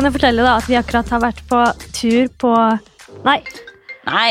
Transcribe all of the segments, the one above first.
kan jo fortelle da at vi akkurat har vært på tur på Nei. Nei.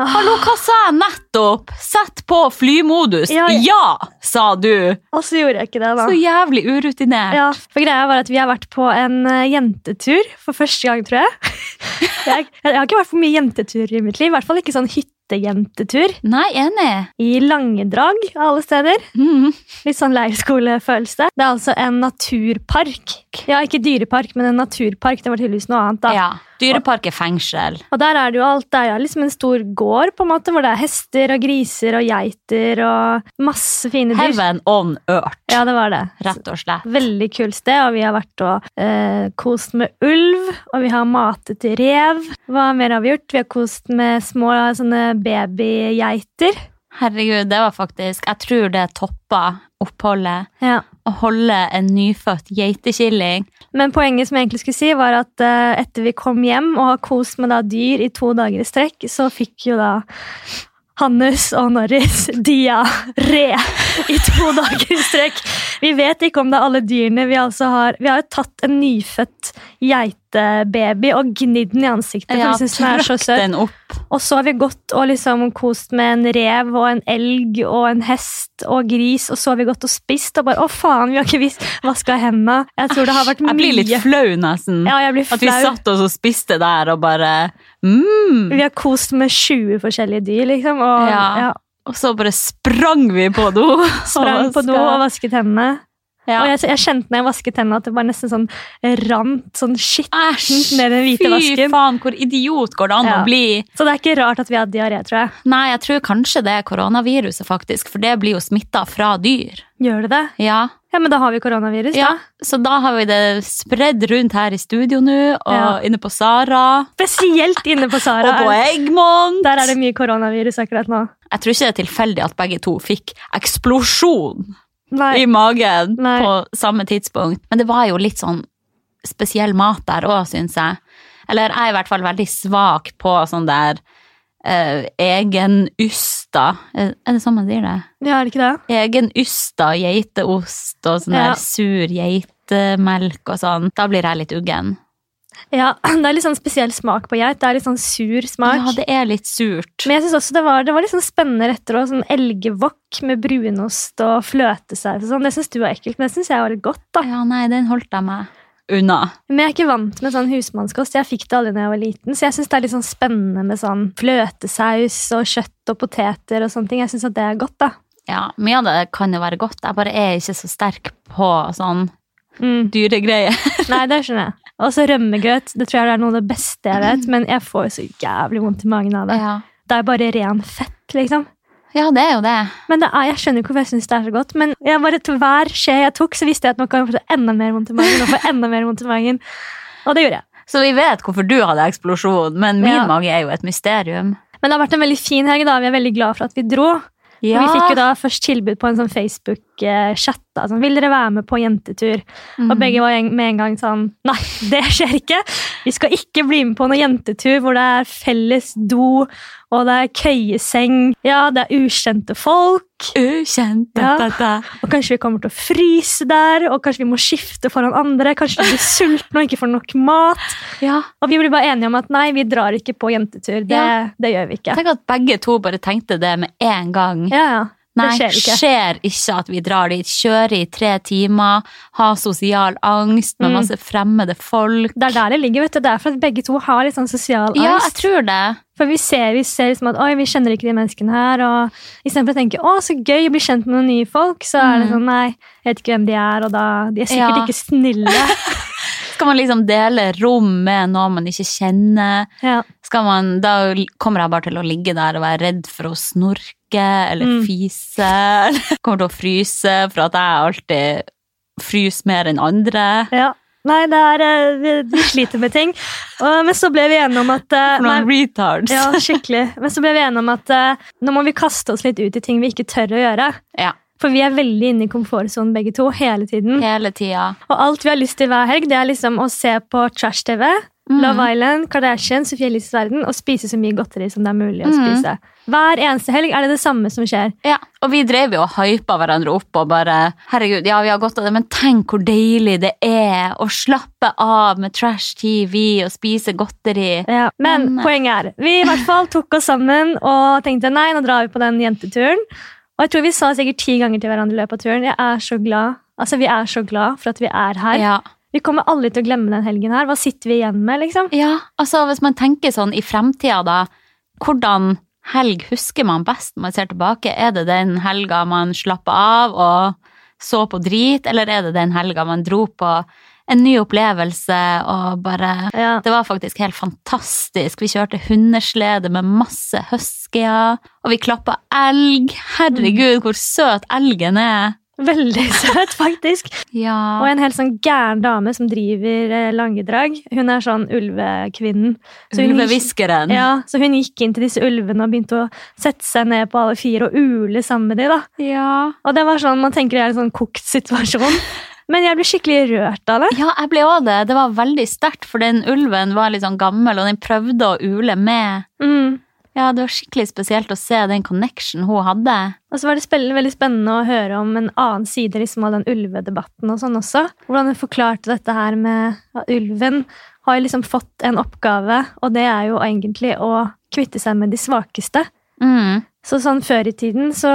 Hallo, hva sa jeg nettopp? Sett på flymodus. Ja, Ja, ja. sa du. Og så gjorde jeg ikke det, da. Så jævlig urutinert. Ja, for greia var at Vi har vært på en eh, jentetur for første gang, tror jeg. jeg. Jeg har ikke vært på mye jenteturer i mitt liv. I hvert fall ikke sånn hyttejentetur. Nei, enig. I Langedrag, av alle steder. Mm. Litt sånn leirskolefølelse. Det er altså en naturpark. Ja, ikke dyrepark, men en naturpark. Det var tydeligvis noe annet. da. Ja. Dyrepark er fengsel. Og der er det jo alt. Det er jo liksom en stor gård på en måte, hvor det er hester og griser og geiter og masse fine dyr. Heaven on earth, Ja, det var det. rett og slett. Veldig kult sted, og vi har vært og eh, kost med ulv, og vi har matet rev. Hva mer har vi gjort? Vi har kost med små sånne babygeiter. Herregud, det var faktisk Jeg tror det toppa oppholdet. Ja. Å holde en nyfødt geitekilling. Men poenget som jeg egentlig skulle si, var at uh, etter vi kom hjem og har kost med da dyr i to dager i strekk, så fikk jo da Hannes og Norris diaré i to dager i strekk. Vi vet ikke om det er alle dyrene. Vi, altså har, vi har jo tatt en nyfødt geitebaby og gnidd den i ansiktet. for Ja, synes den er så søt. Og så har vi gått og liksom kost med en rev og en elg og en hest og gris, og så har vi gått og spist og bare Å, faen, vi har ikke visst vaska hendene. Jeg tror det har vært mye Jeg blir litt flau, nesten. Ja, jeg blir At vi satt oss og spiste der og bare mm. Vi har kost med 20 forskjellige dyr, liksom. Og Ja. ja, Og så bare sprang vi på do. sprang på do og vasket hendene. Ja. Og jeg, jeg kjente når jeg vasket tennene, at det var nesten sånn rant sånn skittent ned den hvite Fy vasken. faen, hvor idiot går det an Ja. å bli? Så det er ikke rart at vi har diaré, tror jeg. Nei, jeg tror kanskje det er koronaviruset, faktisk. For det blir jo smitta fra dyr. Gjør det det? Ja. Ja, men da har vi koronavirus, da. ja. Så da har vi det spredd rundt her i studio nå, og Ja. inne på Sara. Spesielt inne på Sara. Og på Eggmont! Der er det mye koronavirus akkurat nå. Jeg tror ikke det er tilfeldig at begge to fikk eksplosjon Nei. i magen Nei. på samme tidspunkt. Men det var jo litt sånn spesiell mat der òg, syns jeg. Eller jeg er i hvert fall veldig svak på sånn der eh, egenysta. Er det sånn man sier det? Ja, er det ikke det? Egenysta geiteost og sånn Ja. der sur geitemelk og sånn. Da blir jeg litt uggen. Ja, det er litt sånn spesiell smak på geit. Det er litt sånn sur smak. Ja, det er litt surt. Men jeg synes også det var, det var litt sånn spennende retter òg. Sånn elgevokk med brunost og fløtesaus og sånn. Det syns du var ekkelt, men det syns jeg var litt godt. da. Ja, nei, den holdt jeg meg unna. Men jeg er ikke vant med sånn husmannskost. Jeg fikk det aldri da jeg var liten, så jeg syns det er litt sånn spennende med sånn fløtesaus og kjøtt og poteter og sånne ting. Jeg syns at det er godt, da. Ja, Mye av det kan jo være godt. Jeg bare er ikke så sterk på sånn Mm. dyregreier. Nei, det skjønner jeg. Og så rømmegrøt. Det tror jeg er noe av det beste jeg vet, men jeg får jo så jævlig vondt i magen av det. Ja. Det er bare ren fett, liksom. ja, det er jo det. Men det er, jeg skjønner ikke hvorfor jeg syns det er så godt. Men jeg bare, til hver skje jeg tok, så visste jeg at nå kan jeg få enda mer vondt i magen. Og få enda mer vondt i magen. Og det gjorde jeg. Så vi vet hvorfor du hadde eksplosjon, men min Ja. mage er jo et mysterium. Men det har vært en veldig fin helg. da. Vi er veldig glad for at vi dro. Ja. Vi fikk jo da først tilbud på en sånn Facebook-chat. Da, sånn, Vil dere være med på jentetur? Mm. Og begge var med en gang sånn Nei, det skjer ikke! Vi skal ikke bli med på noen jentetur hvor det er felles do, og det er køyeseng. Ja, det er ukjente folk. Ukjent. Ja. da, da. Og kanskje vi kommer til å fryse der, og kanskje vi må skifte foran andre. Kanskje vi blir sultne og ikke får nok mat. Ja. Og vi blir bare enige om at nei, vi drar ikke på jentetur. Det, Ja. det gjør vi ikke. Tenk at begge to bare tenkte det med en gang. Ja, ja. Nei, det skjer ikke. skjer ikke at vi drar dit. Kjører i tre timer, har sosial angst med Mm. masse fremmede folk. Det er der det ligger. vet du. Det er for at begge to har litt sånn sosial angst. Ja, jeg tror det. For vi ser, vi ser liksom at oi, vi kjenner ikke de menneskene her. Og istedenfor å tenke å, så gøy å bli kjent med noen nye folk, så er det Mm. sånn nei, jeg vet ikke hvem de er, og da De er sikkert Ja. ikke snille. Skal man liksom dele rom med noen man ikke kjenner? ja. Man, da kommer jeg bare til å ligge der og være redd for å snorke eller Mm. fise. Eller kommer til å fryse for at jeg alltid fryser mer enn andre. ja. Nei, det er, eh, vi, vi sliter med ting. Og, men så ble vi enige om at nei, noen retards. Ja, skikkelig. Men så ble vi enige om at eh, nå må vi kaste oss litt ut i ting vi ikke tør å gjøre. Ja. For vi er veldig inne i komfortsonen begge to hele tiden. Hele tida. Og alt vi har lyst til hver helg, det er liksom å se på trash-TV, Mm. Love Island, Kardashian, Sofie Elises verden og spise så mye godteri som det er mulig å Mm. spise. Hver eneste helg er det det samme som skjer. Ja, og vi drev jo og hypa hverandre opp og bare Herregud, ja, vi har godt av det, men tenk hvor deilig det er å slappe av med trash-TV og spise godteri. Ja. Men Men- poenget er, vi i hvert fall tok oss sammen og tenkte nei, nå drar vi på den jenteturen. Og jeg tror vi sa sikkert ti ganger til hverandre i løpet av turen. Jeg er så glad. Altså, vi er så glad for at vi er her. Ja. Vi kommer aldri til å glemme den helgen her. Hva sitter vi igjen med, liksom? ja, altså hvis man tenker sånn i fremtida, da. Hvordan helg husker man best når man ser tilbake? Er det den helga man slappa av og så på drit, eller er det den helga man dro på en ny opplevelse og bare Ja. Det var faktisk helt fantastisk. Vi kjørte hundeslede med masse huskyer, og vi klappa elg. Herregud, hvor søt elgen er! Veldig søt, faktisk. Ja. Og en helt sånn gæren dame som driver eh, Langedrag. Hun er sånn ulvekvinnen. Så Ulvehviskeren. Ja, så hun gikk inn til disse ulvene og begynte å sette seg ned på alle fire og ule sammen med dem. da. Ja. Og det var sånn, Man tenker det er en sånn kokt situasjon. Men jeg ble skikkelig rørt av det. Ja, jeg ble òg det. Det var veldig sterkt, for den ulven var litt sånn gammel, og den prøvde å ule med. Mm. Ja, det var skikkelig spesielt å se den connection hun hadde. Og så var det veldig spennende å høre om en annen side liksom, av den ulvedebatten og sånn også. Hvordan hun forklarte dette her med at ulven har liksom fått en oppgave, og det er jo egentlig å kvitte seg med de svakeste. Mm. Så sånn før i tiden, så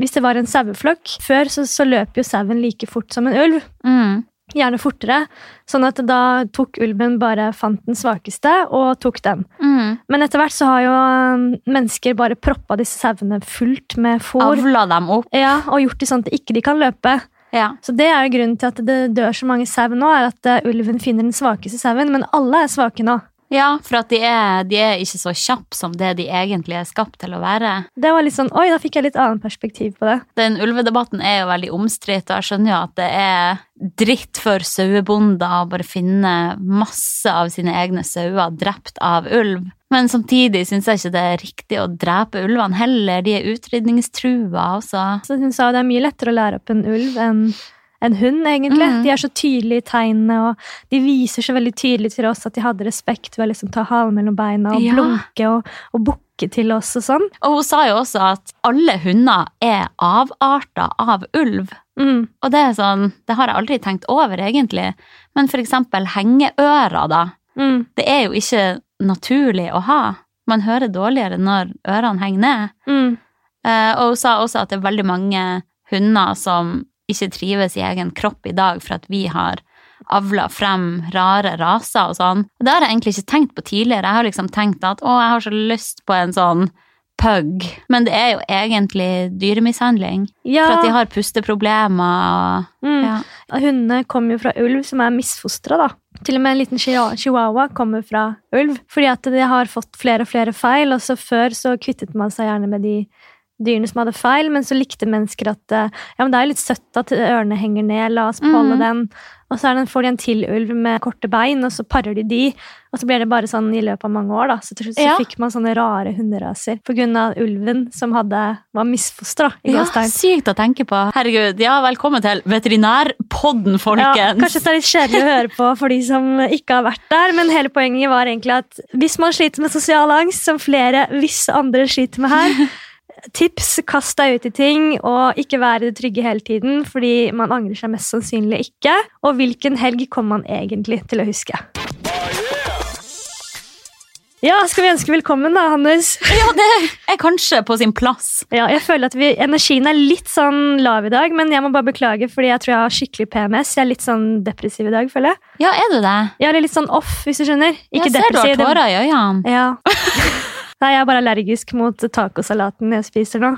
hvis det var en saueflokk Før så, så løp jo sauen like fort som en ulv. Mm. Gjerne fortere. Sånn at da tok ulven bare fant den svakeste og tok den. Mm. Men etter hvert så har jo um, mennesker bare proppa disse sauene fullt med fôr. Avla dem opp. Ja, og gjort det sånn at ikke de kan løpe. Ja. Så det er jo grunnen til at det dør så mange sau nå, er at eh, ulven finner den svakeste sauen. Men alle er svake nå. Ja, for at de er, de er ikke så kjappe som det de egentlig er skapt til å være. Det var litt sånn, oi, da fikk jeg litt annet perspektiv på det. Den ulvedebatten er jo veldig omstridt, og jeg skjønner jo at det er dritt for sauebonder å bare finne masse av sine egne sauer drept av ulv. Men samtidig syns jeg ikke det er riktig å drepe ulvene heller. De er utrydningstrua også. Så hun sa det er mye lettere å lære opp en ulv enn en hund, egentlig. Mm. De er så tydelige i tegnene, og de viser så veldig tydelig til oss at de hadde respekt ved å liksom ta halen mellom beina og Ja. blunke og, og bukke til oss og sånn. Og hun sa jo også at alle hunder er avarta av ulv. Mm. Og det er sånn, det har jeg aldri tenkt over, egentlig. Men for eksempel hengeører, da. Mm. Det er jo ikke naturlig å ha. Man hører dårligere når ørene henger ned. Mm. Eh, og hun sa også at det er veldig mange hunder som ikke trives i egen kropp i dag for at vi har avla frem rare raser og sånn. Og det har jeg egentlig ikke tenkt på tidligere. Jeg har liksom tenkt at å, jeg har så lyst på en sånn pug. Men det er jo egentlig dyremishandling. Ja, For at de har pusteproblemer og mm. ja. hundene kommer jo fra ulv som er misfostra, da. Til og med en liten chihuahua- kommer fra ulv. Fordi at de har fått flere og flere feil, og så før så kvittet man seg gjerne med de dyrene som hadde feil, men så likte mennesker at eh, ja, men det er litt søtt at ørene henger ned, la oss beholde Mhm. den. Og så får de en til ulv med korte bein, og så parer de de. Og så blir det bare sånn i løpet av mange år, da. Så slutt så Ja. fikk man sånne rare hunderaser på grunn av ulven som hadde, var misfostra. ja, sykt å tenke på. Herregud, ja, velkommen til veterinærpodden, folkens! Ja, kanskje det er litt kjedelig å høre på for de som ikke har vært der, men hele poenget var egentlig at hvis man sliter med sosial angst, som flere visse andre sliter med her, tips, kast deg ut i ting, og ikke være det trygge hele tiden, fordi man angrer seg mest sannsynlig ikke. Og hvilken helg kommer man egentlig til å huske? Ja, skal vi ønske velkommen da, Hannes? Ja, det er kanskje på sin plass. Ja, jeg føler at vi, Energien er litt sånn lav i dag, men jeg må bare beklage, fordi jeg tror jeg har skikkelig PMS. Jeg er litt sånn depressiv i dag, føler jeg. Ja, er du det? Jeg er litt sånn off, hvis du skjønner. Ikke jeg ser du har tårer i øynene. Ja. Nei, jeg er bare allergisk mot tacosalaten jeg spiser nå.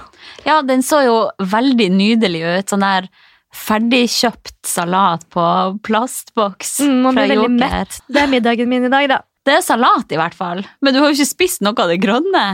Ja, den så jo veldig nydelig ut. Sånn der ferdigkjøpt salat på plastboks Mm, fra Joker. Det er middagen min i dag, da. Det er salat, i hvert fall. Men du har jo ikke spist noe av det grønne.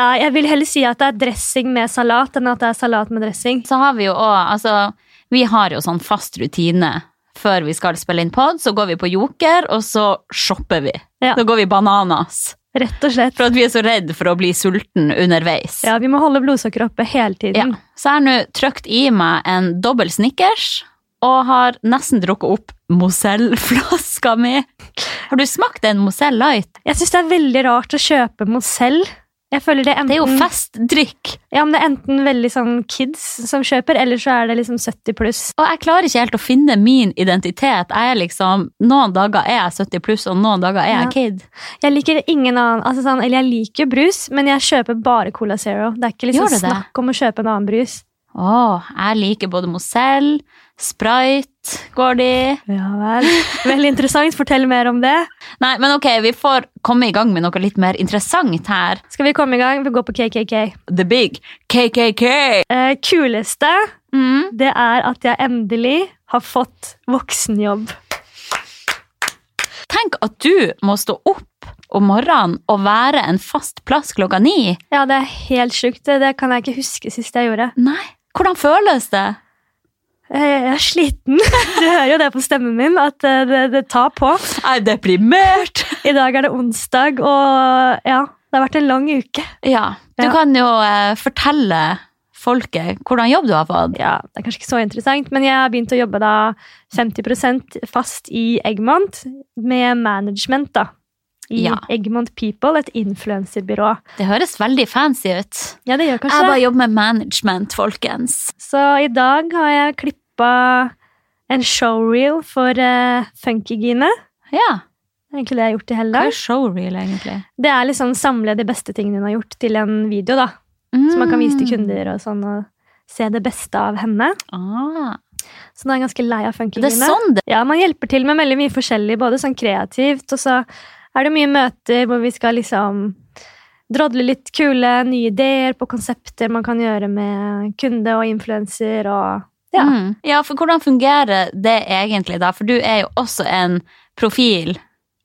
Er, jeg vil heller si at det er dressing med salat enn at det er salat med dressing. Så har vi jo òg Altså, vi har jo sånn fast rutine. Før vi skal spille inn pod, så går vi på Joker, og så shopper vi. Ja. Da går vi bananas. Rett og slett. For at vi er så redd for å bli sulten underveis. Ja, Vi må holde blodsukkeret oppe hele Ja. tiden. Så jeg har nå trykt i meg en dobbel Snickers, og har nesten drukket opp Mozell-flaska mi. Har du smakt en Mozell Light? Jeg syns det er veldig rart å kjøpe Mozell. Jeg føler det, enten, Det er jo festdrikk. Ja, men det er enten veldig sånn kids som kjøper, eller så er det liksom 70 pluss. Og jeg klarer ikke helt å finne min identitet. Jeg er liksom, Noen dager er jeg 70 pluss, og noen dager er jeg Ja. kid. Jeg liker ingen annen altså sånn, Eller jeg liker brus, men jeg kjøper bare Cola Zero. Det er ikke liksom snakk om å kjøpe en annen brus. Å, jeg liker både Mozell, Sprite går de. Ja vel. Veldig interessant. Fortell mer om det. Nei, men ok, vi får komme i gang med noe litt mer interessant her. Skal vi komme i gang? Vi går på KKK. The big KKK. Eh, kuleste Mm. det er at jeg endelig har fått voksenjobb. Tenk at du må stå opp om morgenen og være en fast plass klokka ni. Ja, det er helt sjukt. Det, kan jeg ikke huske sist jeg gjorde. Nei, hvordan føles det? Jeg, er sliten. Du hører jo det på stemmen min, at eh, det, det tar på. Jeg er deprimert. I dag er det onsdag, og ja, det har vært en lang uke. Ja, du Ja. kan jo eh, fortelle folket hvordan jobb du har fått. Ja, Det er kanskje ikke så interessant, men jeg har begynt å jobbe da 50 fast i Eggmont med management. da. I Ja. Eggmont People, et influenserbyrå. Det høres veldig fancy ut. Ja, det gjør kanskje Jeg bare jobber med management, folkens. Så i dag har jeg klippa en showreel for uh, Funkygine. Ja, Det er egentlig det jeg har gjort i hele hva er showreel egentlig? Det er liksom samle de beste tingene hun har gjort, til en video. da. Så man kan vise til kunder og sånn, og se det beste av henne. Ah, Så nå er jeg ganske lei av det er Funkygine. sånn det Ja, man hjelper til med veldig mye forskjellig, både sånn kreativt, og så er det mye møter hvor vi skal liksom drodle litt kule nye ideer på konsepter man kan gjøre med kunde og influenser og ja. Mm. Ja, for hvordan fungerer det egentlig da? For du er jo også en profil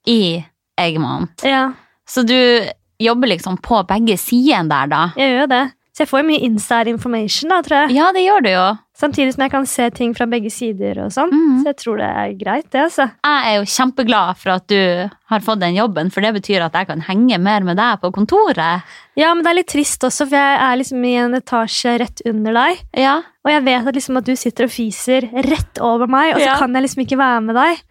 i Eggmont. ja. Så du jobber liksom på begge sidene der, da? Jeg gjør jo det. Så jeg får mye inside information, da, tror jeg. Ja, det gjør du jo. Samtidig som jeg kan se ting fra begge sider og sånn. Mm. Så jeg tror det er greit, det, altså. Jeg er jo kjempeglad for at du har fått den jobben, for det betyr at jeg kan henge mer med deg på kontoret. Ja, men det er litt trist også, for jeg er liksom i en etasje rett under deg. Ja, Og jeg vet at, liksom at du sitter og fiser rett over meg, og så Ja. kan jeg liksom ikke være med deg.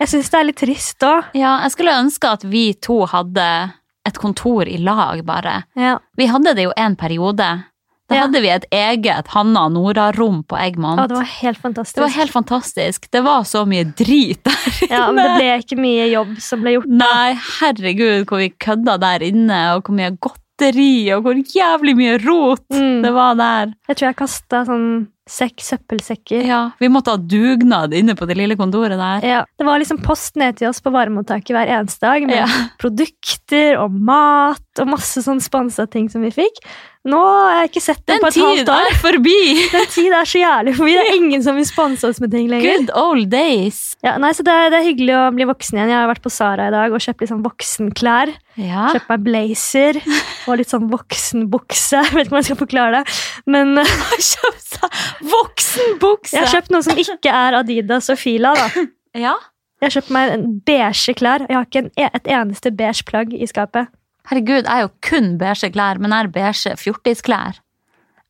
Jeg syns det er litt trist òg. ja, jeg skulle ønske at vi to hadde et kontor i lag, bare. Ja. Vi hadde det jo en periode. Da hadde vi et eget Hanna Nora-rom på Eggmont. ja, det var helt fantastisk. Det var helt fantastisk. Det var så mye drit der inne. ja, men det ble ikke mye jobb som ble gjort. Nei, herregud, hvor vi kødda der inne, og hvor mye godteri, og hvor jævlig mye rot Mm. det var der. Jeg tror jeg kasta sånn sekk søppelsekker. Ja, Vi måtte ha dugnad inne på det lille kontoret der. Ja, det var liksom post ned til oss på varemottaket hver eneste dag med Ja. produkter og mat og masse sånn spansa ting som vi fikk. Nå har jeg ikke sett det Den på et halvt år. Den tid er forbi! Den tid er så jævlig forbi. Det er ingen som vil sponse oss med ting lenger. Good old days. Ja, nei, så det er, det er hyggelig å bli voksen igjen. Jeg har vært på Sara i dag og kjøpt litt sånn voksenklær. Ja. Kjøpt meg blazer og litt sånn voksenbukse. Vet ikke om jeg skal forklare det. Men Kjøpt seg voksenbukse! jeg har kjøpt noe som ikke er Adidas og Fila. da. Ja. Jeg har kjøpt meg en beige klær. Jeg har ikke en, e, et eneste beige plagg i skapet. Herregud, jeg er jo kun beige klær, men jeg er beige fjortisklær.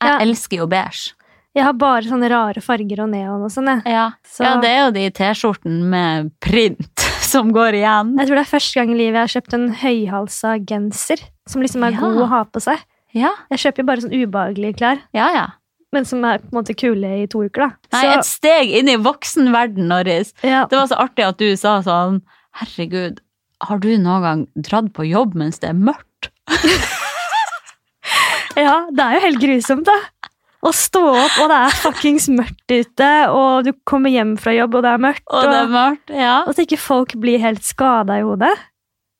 Jeg Ja. elsker jo beige. Jeg har bare sånne rare farger og neon og sånn. Ja. Så ja, det er jo de T-skjortene med print som går igjen. jeg tror det er første gang i livet jeg har kjøpt en høyhalsa genser som liksom er Ja. god å ha på seg. Ja, Jeg kjøper jo bare sånn ubehagelige klær, ja, ja. Men som er på en måte kule i to uker. da. Nei, Så- et steg inn i voksenverden, Norris. ja. Det var så artig at du sa sånn Herregud, har du noen gang dratt på jobb mens det er mørkt? ja, det er jo helt grusomt, da. Å stå opp, og det er fuckings mørkt ute, og du kommer hjem fra jobb, og det er mørkt, Og det er mørkt, ja. og at ikke folk blir helt skada i hodet.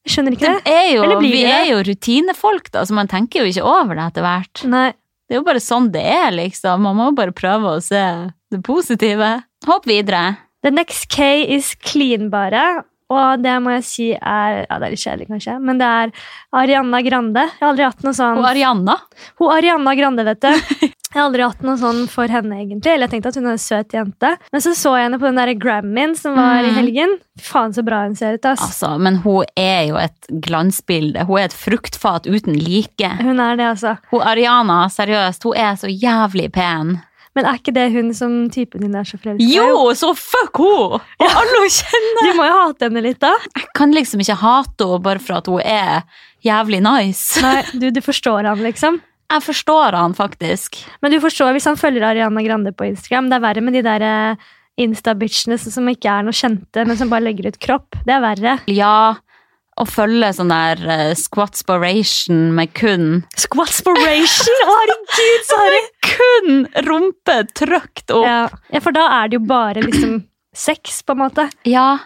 Skjønner ikke Det det. er jo, vi det er jo rutinefolk, da, så man tenker jo ikke over det etter hvert. Nei. Det er jo bare sånn det er, liksom. Man må bare prøve å se det positive. Hopp videre. The next K is clean, bare. Og det må jeg si er Ja, det er litt kjedelig, kanskje, men det er Ariana Grande. Jeg har aldri hatt noe sånn Hun Arianna. Hun Ariana Grande, vet du. Jeg har aldri hatt noe sånn for henne, egentlig. Eller jeg tenkte at hun er en søt jente. Men så så jeg henne på den der Grammyen som var i Mm. helgen. Faen, så bra hun ser ut, ass. Altså, men hun er jo et glansbilde. Hun er et fruktfat uten like. Hun er det, altså. Hun Ariana, seriøst, hun er så jævlig pen. Men er ikke det hun som typen din er så forelska i? Jo, så fuck henne! Og alle hun kjenner! Du må jo hate henne litt, da. Jeg kan liksom ikke hate henne bare for at hun er jævlig nice. Nei, du, du forstår han, liksom. Jeg forstår han faktisk. Men du forstår hvis han følger Ariana Grande på Instagram. Det er verre med de der eh, Insta-bitchene som ikke er noe kjente, men som bare legger ut kropp. Det er verre. Ja, å følge sånn der uh, squatspiration med kun Squatspiration! Å, herregud, jeg Kun rumpe trykt opp. Ja. ja, for da er det jo bare liksom sex, på en måte. Ja,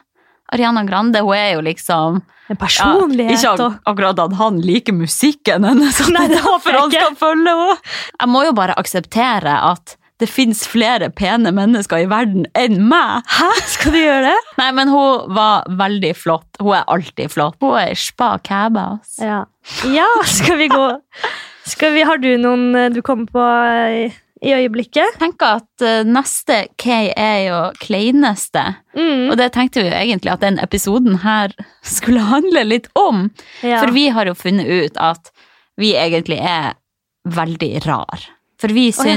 Ariana Grande, hun er jo liksom En ja, personlighet Ikke ak akkurat at han liker musikken hennes, Nei, det håper jeg ikke. følge. Jeg må jo bare akseptere at det fins flere pene mennesker i verden enn meg. Hæ? Skal du gjøre det? Nei, men hun var veldig flott. Hun er alltid flott. Hun er spa kæbe, altså. Ja. ja, skal vi gå skal vi, Har du noen eh, du kommer på eh, i øyeblikket? Jeg tenker at eh, neste K er jo kleineste. Mm. Og det tenkte vi jo egentlig at den episoden her skulle handle litt om. Ja. For vi har jo funnet ut at vi egentlig er veldig rar. For vi Å, ja.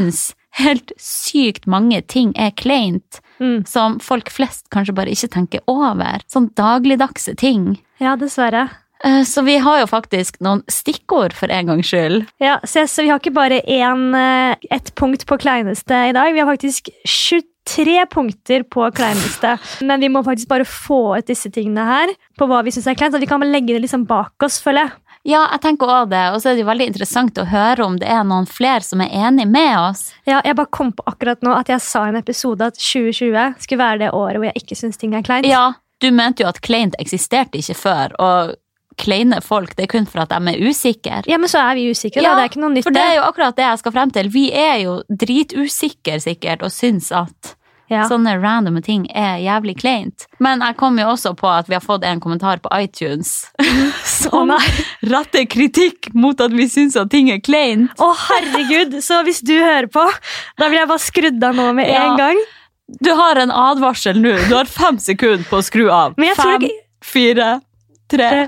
helt sykt mange ting er kleint, Mm. som folk flest kanskje bare ikke tenker over. Sånn dagligdagse ting. ja, dessverre. Eh, Så vi har jo faktisk noen stikkord for en gangs skyld. Ja, så, så vi har ikke bare én, eh, ett punkt på kleineste i dag. Vi har faktisk 23 punkter på kleineste. Men vi må faktisk bare få ut disse tingene her på hva vi syns er kleint. Så vi kan legge det liksom bak oss, føler jeg. Ja, jeg tenker også det, og så er det jo veldig interessant å høre om det er noen flere som er enig med oss. Ja, jeg bare kom på akkurat nå at jeg sa i en episode at 2020 skulle være det året hvor jeg ikke syns ting er kleint. Ja, du mente jo at kleint eksisterte ikke før, og kleine folk, det er kun for at de er usikre. Ja, men så er vi usikre, Ja, da. Det er ikke noe nytt. For det er jo akkurat det jeg skal frem til. Vi er jo dritusikre sikkert, og syns at ja. sånne randome ting er jævlig kleint. Men jeg kom jo også på at vi har fått en kommentar på iTunes som oh, retter kritikk mot at vi syns at ting er kleint. Å, herregud! Så hvis du hører på, da vil jeg bare skrudd av nå med Ja. en gang. Du har en advarsel nå. Du har fem sekunder på å skru av. Fem, fire, tre, Tre,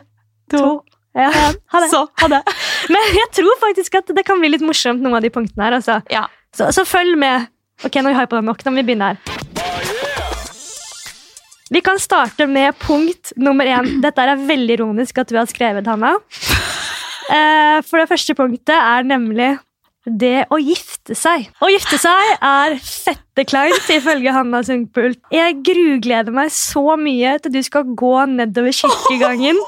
to, Ja, ha det. Så, ha det. Men jeg tror faktisk at det kan bli litt morsomt, noen av de punktene her. Altså. Ja. Så, så følg med. Ok, nå har jeg på det nok. Nå må vi begynne her. Vi kan starte med punkt nummer én. Dette er veldig ironisk at du har skrevet, Hanna. Eh, For det første punktet er nemlig det å gifte seg. Å gifte seg er fette kleint, ifølge Hanna Sundpult. Jeg grugleder meg så mye til du skal gå nedover kirkegangen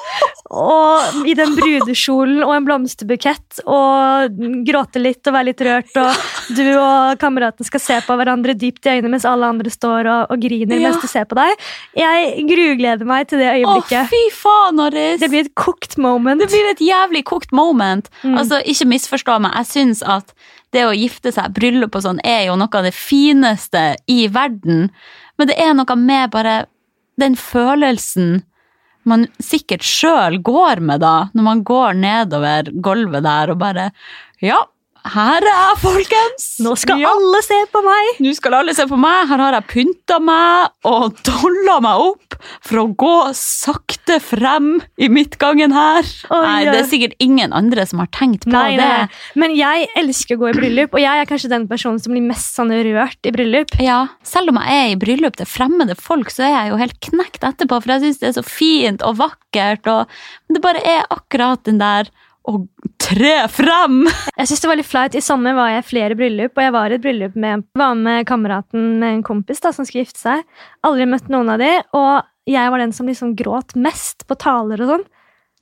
og i den brudekjolen og en blomsterbukett og gråte litt og være litt rørt, og du og kameraten skal se på hverandre dypt i øynene mens alle andre står og, og griner Ja. mens de ser på deg. Jeg grugleder meg til det Å, øyeblikket. fy faen, Norris! det blir et kokt moment. Det blir et jævlig kokt moment. Mm. Altså, Ikke misforstå meg, jeg syns at det å gifte seg, bryllup og sånn, er jo noe av det fineste i verden. Men det er noe med bare den følelsen man sikkert sjøl går med da, når man går nedover gulvet der og bare Ja, her er folkens! Nå skal ja. alle se på meg! Nå skal alle se på meg. Her har jeg pynta meg og dolla meg opp for å gå sakte frem i midtgangen her. Oi, Nei, det er sikkert ingen andre som har tenkt på Nei, det. nei. Men jeg elsker å gå i bryllup, og jeg er kanskje den personen som blir mest sånn rørt i bryllup. Ja, Selv om jeg er i bryllup til fremmede folk, så er jeg jo helt knekt etterpå, for jeg syns det er så fint og vakkert. Og det bare er akkurat den der å tre frem. Jeg synes det var litt flaut. I sommer var jeg i flere bryllup, og jeg var i et bryllup med, var med kameraten med en kompis da, som skulle gifte seg. Aldri møtt noen av de, og jeg var den som liksom gråt mest på taler og sånn.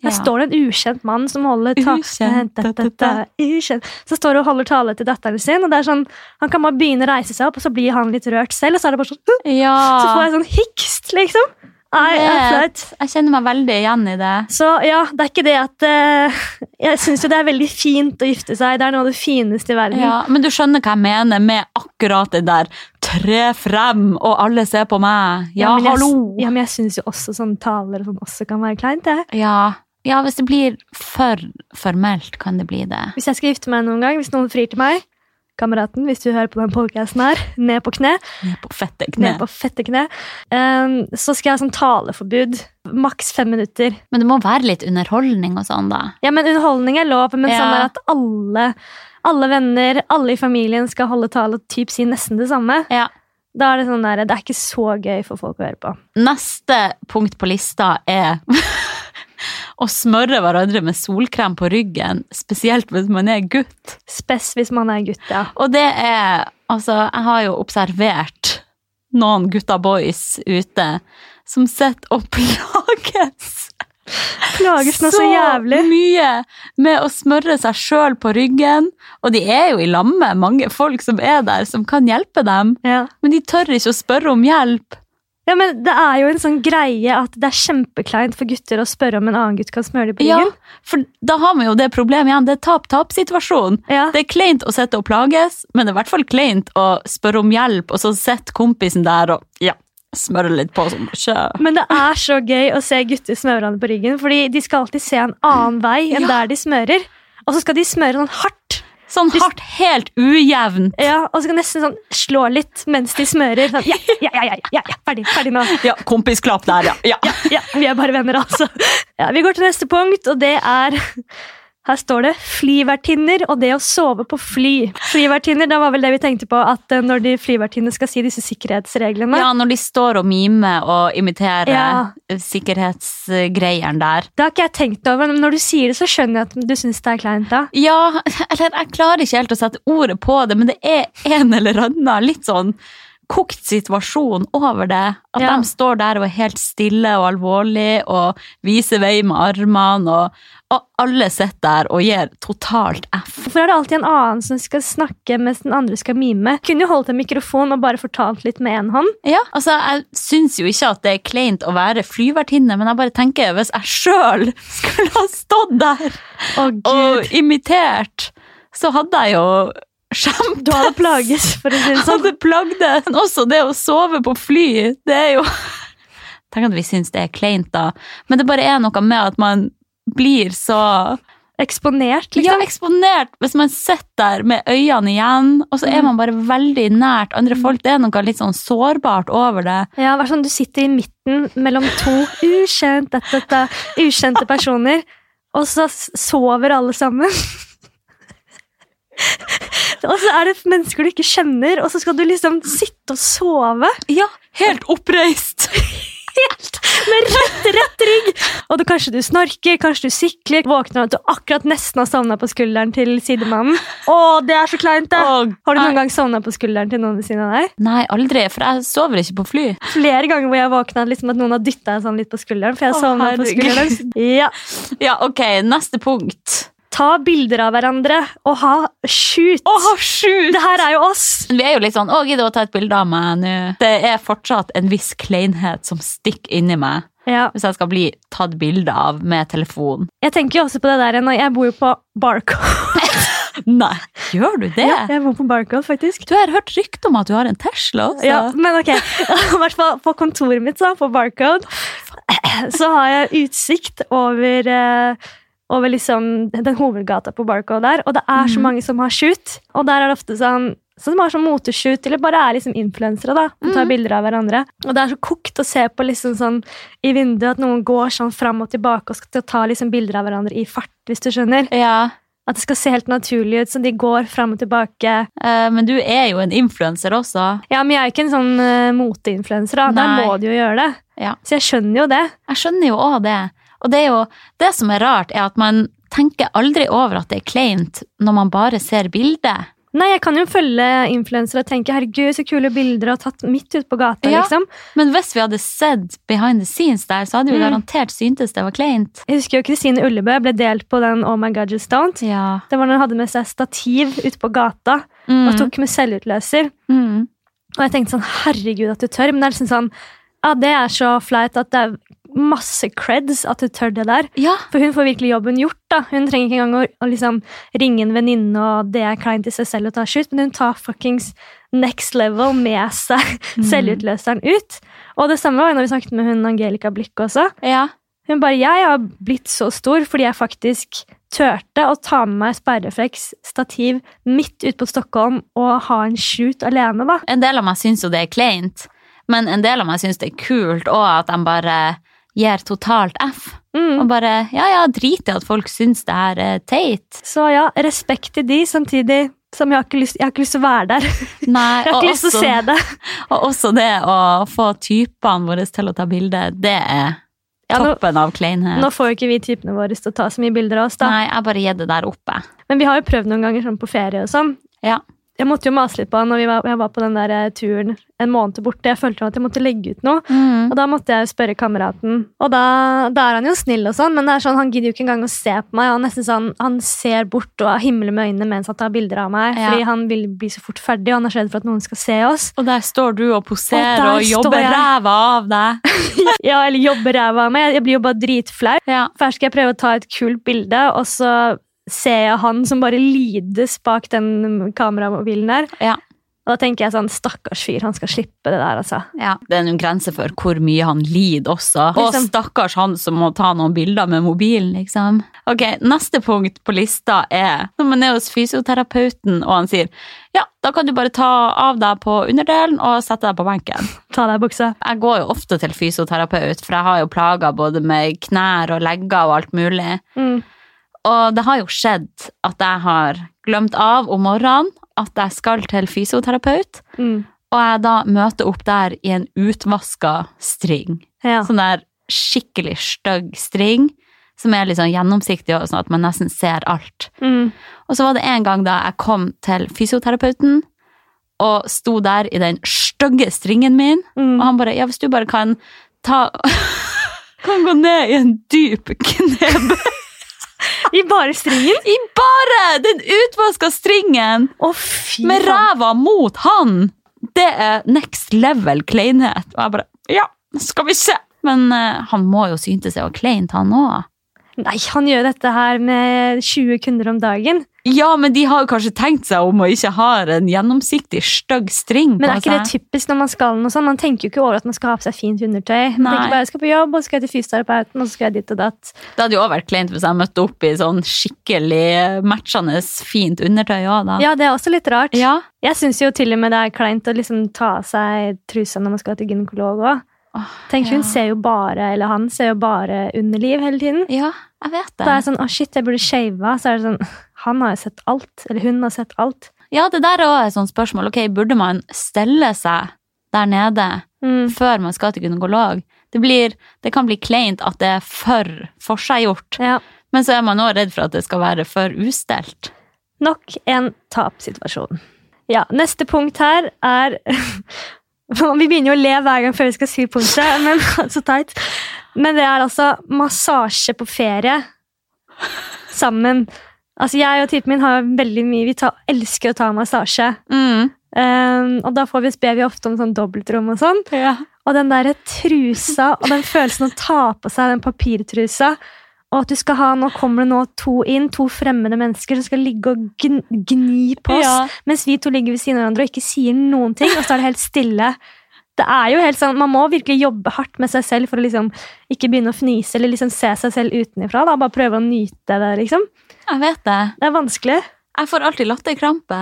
Der Ja. står det en ukjent mann som holder ta Ukjent, da, da, da, ukjent. Så står og holder tale til datteren sin, og det er sånn, han kan bare begynne å reise seg opp, og så blir han litt rørt selv, og så er det bare sånn, Ja, så får jeg sånn hikst, liksom. Nei, det er flaut. jeg kjenner meg veldig igjen i det. Så ja, det er ikke det at uh, Jeg syns jo det er veldig fint å gifte seg. Det er noe av det fineste i verden. Ja, Men du skjønner hva jeg mener med akkurat det der tre frem, og alle ser på meg. Ja, men jeg, hallo! Ja, men jeg syns jo også sånne taler og sånn også kan være kleint. det. Ja. ja, hvis det blir for formelt, kan det bli det. Hvis jeg skal gifte meg noen gang, hvis noen frir til meg, kameraten, hvis du hører på den podcasten her, ned på kne. Ned på fette kne. Ned på fette kne. Um, så skal jeg ha sånn taleforbud. Maks fem minutter. Men det må være litt underholdning og sånn, da. Ja, men underholdning er lov, men Ja. sånn er at alle, alle venner, alle i familien skal holde tale og typ si nesten det samme. Ja. Da er det sånn der, det er ikke så gøy for folk å høre på. Neste punkt på lista er å smøre hverandre med solkrem på ryggen, spesielt hvis man er gutt. Spes hvis man er gutt, ja. Og det er Altså, jeg har jo observert noen gutta boys ute som sitter og plages Plages nå så jævlig. Så mye med å smøre seg sjøl på ryggen. Og de er jo i lamme, mange folk som er der, som kan hjelpe dem. Ja. Men de tør ikke å spørre om hjelp. Ja, men det er jo en sånn greie at det er kjempekleint for gutter å spørre om en annen gutt kan smøre dem på ryggen. Ja, for da har vi jo det problemet igjen. Det er tap-tap-situasjon. Ja. Det er kleint å sitte og plages, men det er i hvert fall kleint å spørre om hjelp, og så sitter kompisen der og ja, smører litt på sånn. Sjø. Men det er så gøy å se gutter smøre hverandre på ryggen, fordi de skal alltid se en annen vei enn Ja. der de smører. Og så skal de smøre sånn hardt. Sånn hardt, helt ujevnt. Ja, og så kan nesten sånn slå litt mens de smører. Sånn, ja, ja, ja, ja, ja, ferdig, ferdig nå. Ja, kompisklapp der, ja. ja. Ja, vi er bare venner, altså. Ja, vi går til neste punkt, og det er Her står det 'flyvertinner' og det å sove på fly. Flyvertinner, da var vel det vi tenkte på, at eh, når de flyvertinnene skal si disse sikkerhetsreglene Ja, når de står og mimer og imiterer Ja. sikkerhetsgreiene der. Det har ikke jeg tenkt over, men når du sier det, så skjønner jeg at du syns det er kleint. da. Ja, eller jeg klarer ikke helt å sette ordet på det, men det er en eller annen litt sånn kokt situasjon over det. At Ja. de står der og er helt stille og alvorlig og viser vei med armene, og alle sitter der og gir totalt F. Hvorfor er det alltid en annen som skal snakke mens den andre skal mime? Kunne jo holdt en mikrofon og bare fortalt litt med én hånd. Ja, altså Jeg syns jo ikke at det er kleint å være flyvertinne, men jeg bare tenker hvis jeg sjøl skulle ha stått der oh, og imitert, så hadde jeg jo skjemtes. Du hadde plages, for å si det sånn. hadde plagdes. Men også det å sove på fly, det er jo Tenk at vi syns det er kleint, da. Men det bare er noe med at man blir så Eksponert, ja, liksom. eksponert hvis man sitter der med øynene igjen, og så er Mm. man bare veldig nært andre folk. Det er noe litt sånn sårbart over det. Ja, vær sånn, Du sitter i midten mellom to ukjent, dette, dette, ukjente personer, og så sover alle sammen. og så er det mennesker du ikke kjenner, og så skal du liksom sitte og sove Ja, helt oppreist. Helt med rett, rett rygg. Og da kanskje du snorker, kanskje du sikler, våkner av at du akkurat nesten har sovna på skulderen til sidemannen. Å, det er så kleint, det! Har du noen gang sovna på skulderen til noen ved siden av deg? Nei, aldri, for jeg sover ikke på fly. Flere ganger hvor jeg våkna liksom at noen har dytta sånn litt på skulderen. For jeg sovna på skulderen. Ja. Ja, ok, neste punkt. Ta bilder av hverandre og ha shoot. Oh, shoot. Det her er jo oss! Vi er jo litt sånn 'Å, gidder å ta et bilde av meg nå?' Det er fortsatt en viss kleinhet som stikker inni meg Ja. hvis jeg skal bli tatt bilde av med telefon. Jeg tenker jo også på det der når Jeg bor jo på Barcode. Nei, gjør du det? Ja, jeg bor på Barcode, faktisk. Du har hørt rykte om at du har en Tesla også. Ja, men ok. I hvert fall på kontoret mitt, så, på Barcode, så har jeg utsikt over eh, over liksom den hovedgata på Barcode der, og det er så Mhm. mange som har shoot. Og der er det ofte sånn som har sånn moteshoot, eller bare er liksom influensere da, og tar mm. bilder av hverandre. Og det er så kokt å se på liksom sånn i vinduet at noen går sånn fram og tilbake og skal ta liksom bilder av hverandre i fart, hvis du skjønner. Ja, At det skal se helt naturlig ut, så de går fram og tilbake. eh, men du er jo en influenser også. Ja, men jeg er ikke en sånn uh, moteinfluenser, da. Der må de jo gjøre det. Ja. Så jeg skjønner jo det. Jeg skjønner jo òg det. Og det er jo det som er rart, er at man tenker aldri over at det er kleint når man bare ser bildet. Nei, jeg kan jo følge influensere og tenke herregud, så kule bilder og tatt midt ute på gata, Ja. liksom. Men hvis vi hadde sett behind the scenes der, så hadde vi Mm. garantert syntes det var kleint. Jeg husker jo Kristine Ullebø ble delt på den Oh my God Just Don't. Ja. Det var når hun hadde med seg stativ ute på gata Mm. og tok med selvutløser. Mm. Og jeg tenkte sånn, herregud at du tør, men det er liksom sånn, ja, det er så flaut at det er masse creds at hun tør det der. Ja. For hun får virkelig jobben gjort. da. Hun trenger ikke engang å, å liksom ringe en venninne, og det er kleint i seg selv å ta shoot, men hun tar fuckings next level med seg Mm. selvutløseren ut. Og det samme var når vi snakket med hun Angelica Blikk også. ja. Hun bare 'Jeg har blitt så stor fordi jeg faktisk turte å ta med meg sperrefleks, stativ, midt ute på Stockholm og ha en shoot alene, da. En del av meg syns jo det er kleint, men en del av meg syns det er kult òg at de bare gir totalt F. Mm. Og bare ja, ja, drit i at folk syns det her er teit. Så ja, respekt til de, samtidig som jeg har ikke lyst, jeg har ikke lyst til å være der. Nei, Jeg har ikke lyst til å se det. Og også det å få typene våre til å ta bilde, det er Ja, nå- toppen av kleinhet. Nå får jo ikke vi typene våre til å ta så mye bilder av oss, da. Nei, jeg bare gir det der oppe. Men vi har jo prøvd noen ganger sånn på ferie og sånn. Ja. Jeg måtte jo mase litt på han når vi var, jeg var på den der eh, turen en måned borte. Jeg følte at jeg måtte legge ut noe. Mm. Og da måtte jeg spørre kameraten. Og da, da er han jo snill og sånn, men det er sånn, han gidder jo ikke engang å se på meg. Han, sånn, han ser bort og himler med øynene mens han tar bilder av meg. Ja. Fordi han vil bli så fort ferdig, og han er redd for at noen skal se oss. Og der står du og poserer Og og, jobber ræva av deg. Ja, eller jobber ræva av meg. Jeg blir jo bare dritflau. Ja. Først skal jeg prøve å ta et kult bilde, og så ser jeg han som bare lides bak den kameramobilen der. Ja. Og da tenker jeg sånn, stakkars fyr, han skal slippe det der, altså. Ja, Det er noen grenser for hvor mye han lider også. Og Liksom- stakkars han som må ta noen bilder med mobilen, liksom. Ok, Neste punkt på lista er når man er hos fysioterapeuten, og han sier ja, da kan du bare ta av deg på underdelen og sette deg på benken. Ta deg buksa. Jeg går jo ofte til fysioterapeut, for jeg har jo plager både med knær og legger og alt mulig. Mm. Og det har jo skjedd at jeg har glemt av om morgenen at jeg skal til fysioterapeut, Mm. og jeg da møter opp der i en utvaska string. Ja. Sånn der skikkelig stygg string, som er litt sånn gjennomsiktig, og sånn at man nesten ser alt. Mm. Og så var det en gang da jeg kom til fysioterapeuten, og sto der i den stygge stringen min, Mm. og han bare, ja, hvis du bare kan ta... kan gå ned i en dyp knebøy. I bare stringen? I bare den utvaska stringen! Fy Med ræva mot han! Det er next level kleinhet. Og jeg bare Ja, skal vi se! Men uh, han må jo syntes det var kleint, han òg. Nei, han gjør dette her med 20 kunder om dagen. Ja, men de har jo kanskje tenkt seg om og ikke har en gjennomsiktig, stygg string Men det er ikke det typisk når man skal noe sånt? Man tenker jo ikke over at man skal ha på seg fint undertøy. Man Nei. tenker bare jeg skal på jobb, og så skal jeg til fysioterapeuten, og så skal jeg dit og datt. Det hadde jo også vært kleint hvis jeg møtte opp i sånn skikkelig matchende fint undertøy òg, da. Ja, det er også litt rart. Ja. Jeg syns jo til og med det er kleint å liksom ta av seg trusa når man skal til gynekolog òg. Tenk, hun ja. ser jo bare, eller han ser jo bare underliv hele tiden. Ja, jeg vet det. Da er jeg sånn, å shit, jeg burde shave. Så er det sånn, han har sett alt. Eller hun har sett alt. Ja, det der er også et sånt spørsmål. Ok, Burde man stelle seg der nede Mm. før man skal til gynekolog? Det, blir, det kan bli kleint at det er for forseggjort, Ja. men så er man også redd for at det skal være for ustelt. Nok en tapsituasjon. Ja, neste punkt her er Vi begynner jo å le hver gang før vi skal si punktet, men så teit. Men det er altså massasje på ferie sammen. Altså Jeg og typen min har veldig mye Vi tar, elsker å ta massasje. Mm. Um, og da får vi, ber vi ofte om sånn dobbeltrom og sånn. Ja. Og den der trusa og den følelsen å ta på seg den papirtrusa, og at du skal ha, nå kommer det nå to inn, to fremmede mennesker som skal ligge og gn gni på oss, Ja. mens vi to ligger ved siden av hverandre og ikke sier noen ting, og så er det helt stille. Det er jo helt sånn, Man må virkelig jobbe hardt med seg selv for å liksom ikke begynne å fnise eller liksom se seg selv utenfra. Bare prøve å nyte det. liksom. Jeg vet det. Det er vanskelig. Jeg får alltid latterkrampe.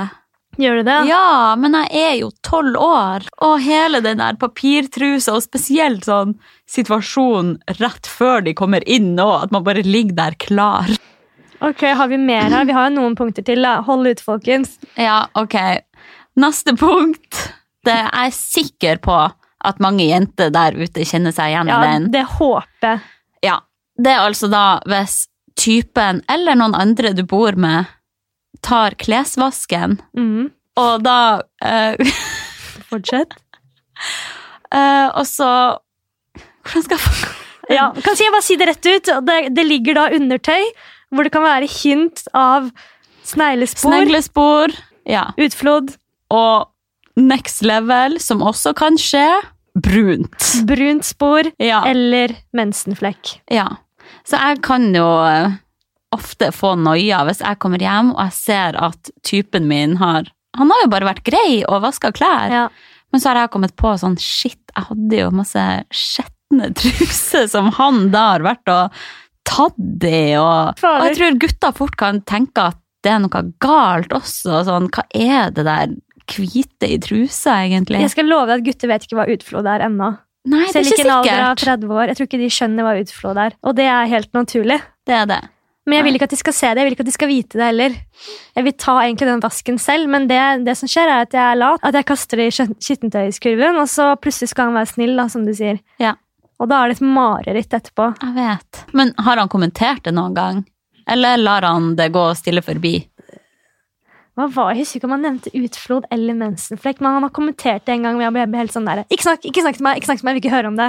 Gjør du det? Ja, men jeg er jo tolv år, og hele den der papirtrusa, og spesielt sånn situasjonen rett før de kommer inn nå, at man bare ligger der klar. Ok, Har vi mer her? Vi har jo noen punkter til. da. Hold ut, folkens. Ja, ok. Neste punkt. Det er jeg sikker på at mange jenter der ute kjenner seg igjen i Ja, den. Det håper jeg. Ja, det er altså da hvis typen eller noen andre du bor med, tar klesvasken, Mm. og da uh, Fortsett. Uh, Og så Hvordan skal jeg få Ja, kan jeg bare si det rett ut? Det, det ligger da undertøy, hvor det kan være hint av sneglespor, Sneglespor. Ja. utflod, Og next level, som også kan skje, brunt. brunt spor Ja. eller mensenflekk. ja. Så jeg kan jo eh, ofte få noia hvis jeg kommer hjem og jeg ser at typen min har Han har jo bare vært grei og vaska klær. Ja. Men så har jeg kommet på sånn Shit, jeg hadde jo masse skjetne truser som han da har vært og tatt i, og, og jeg tror gutter fort kan tenke at det er noe galt også. Sånn, hva er det der hvite i trusa, egentlig? Jeg skal love deg at gutter vet ikke hva utflod er ennå. Nei, det er Selv ikke ikke alder av sikkert. 30 år. Jeg tror ikke de skjønner hva utflod er. Og det er helt naturlig. Det er det. Men jeg vil ikke at de skal se det, jeg vil ikke at de skal vite det heller. Jeg vil ta egentlig den vasken selv, men det, det som skjer, er at jeg er lat. At jeg kaster det i skittentøyskurven, og så plutselig skal han være snill, da, som du sier. Ja. Og da er det et mareritt etterpå. Jeg vet. Men har han kommentert det noen gang? Eller lar han det gå stille forbi? Hva var, Jeg husker ikke om han nevnte utflod eller mensenflekk, men han har kommentert det en gang. hvor jeg ble helt sånn der, ikke snakk, ikke snakk til meg, ikke snakk til meg, jeg vil ikke høre om det.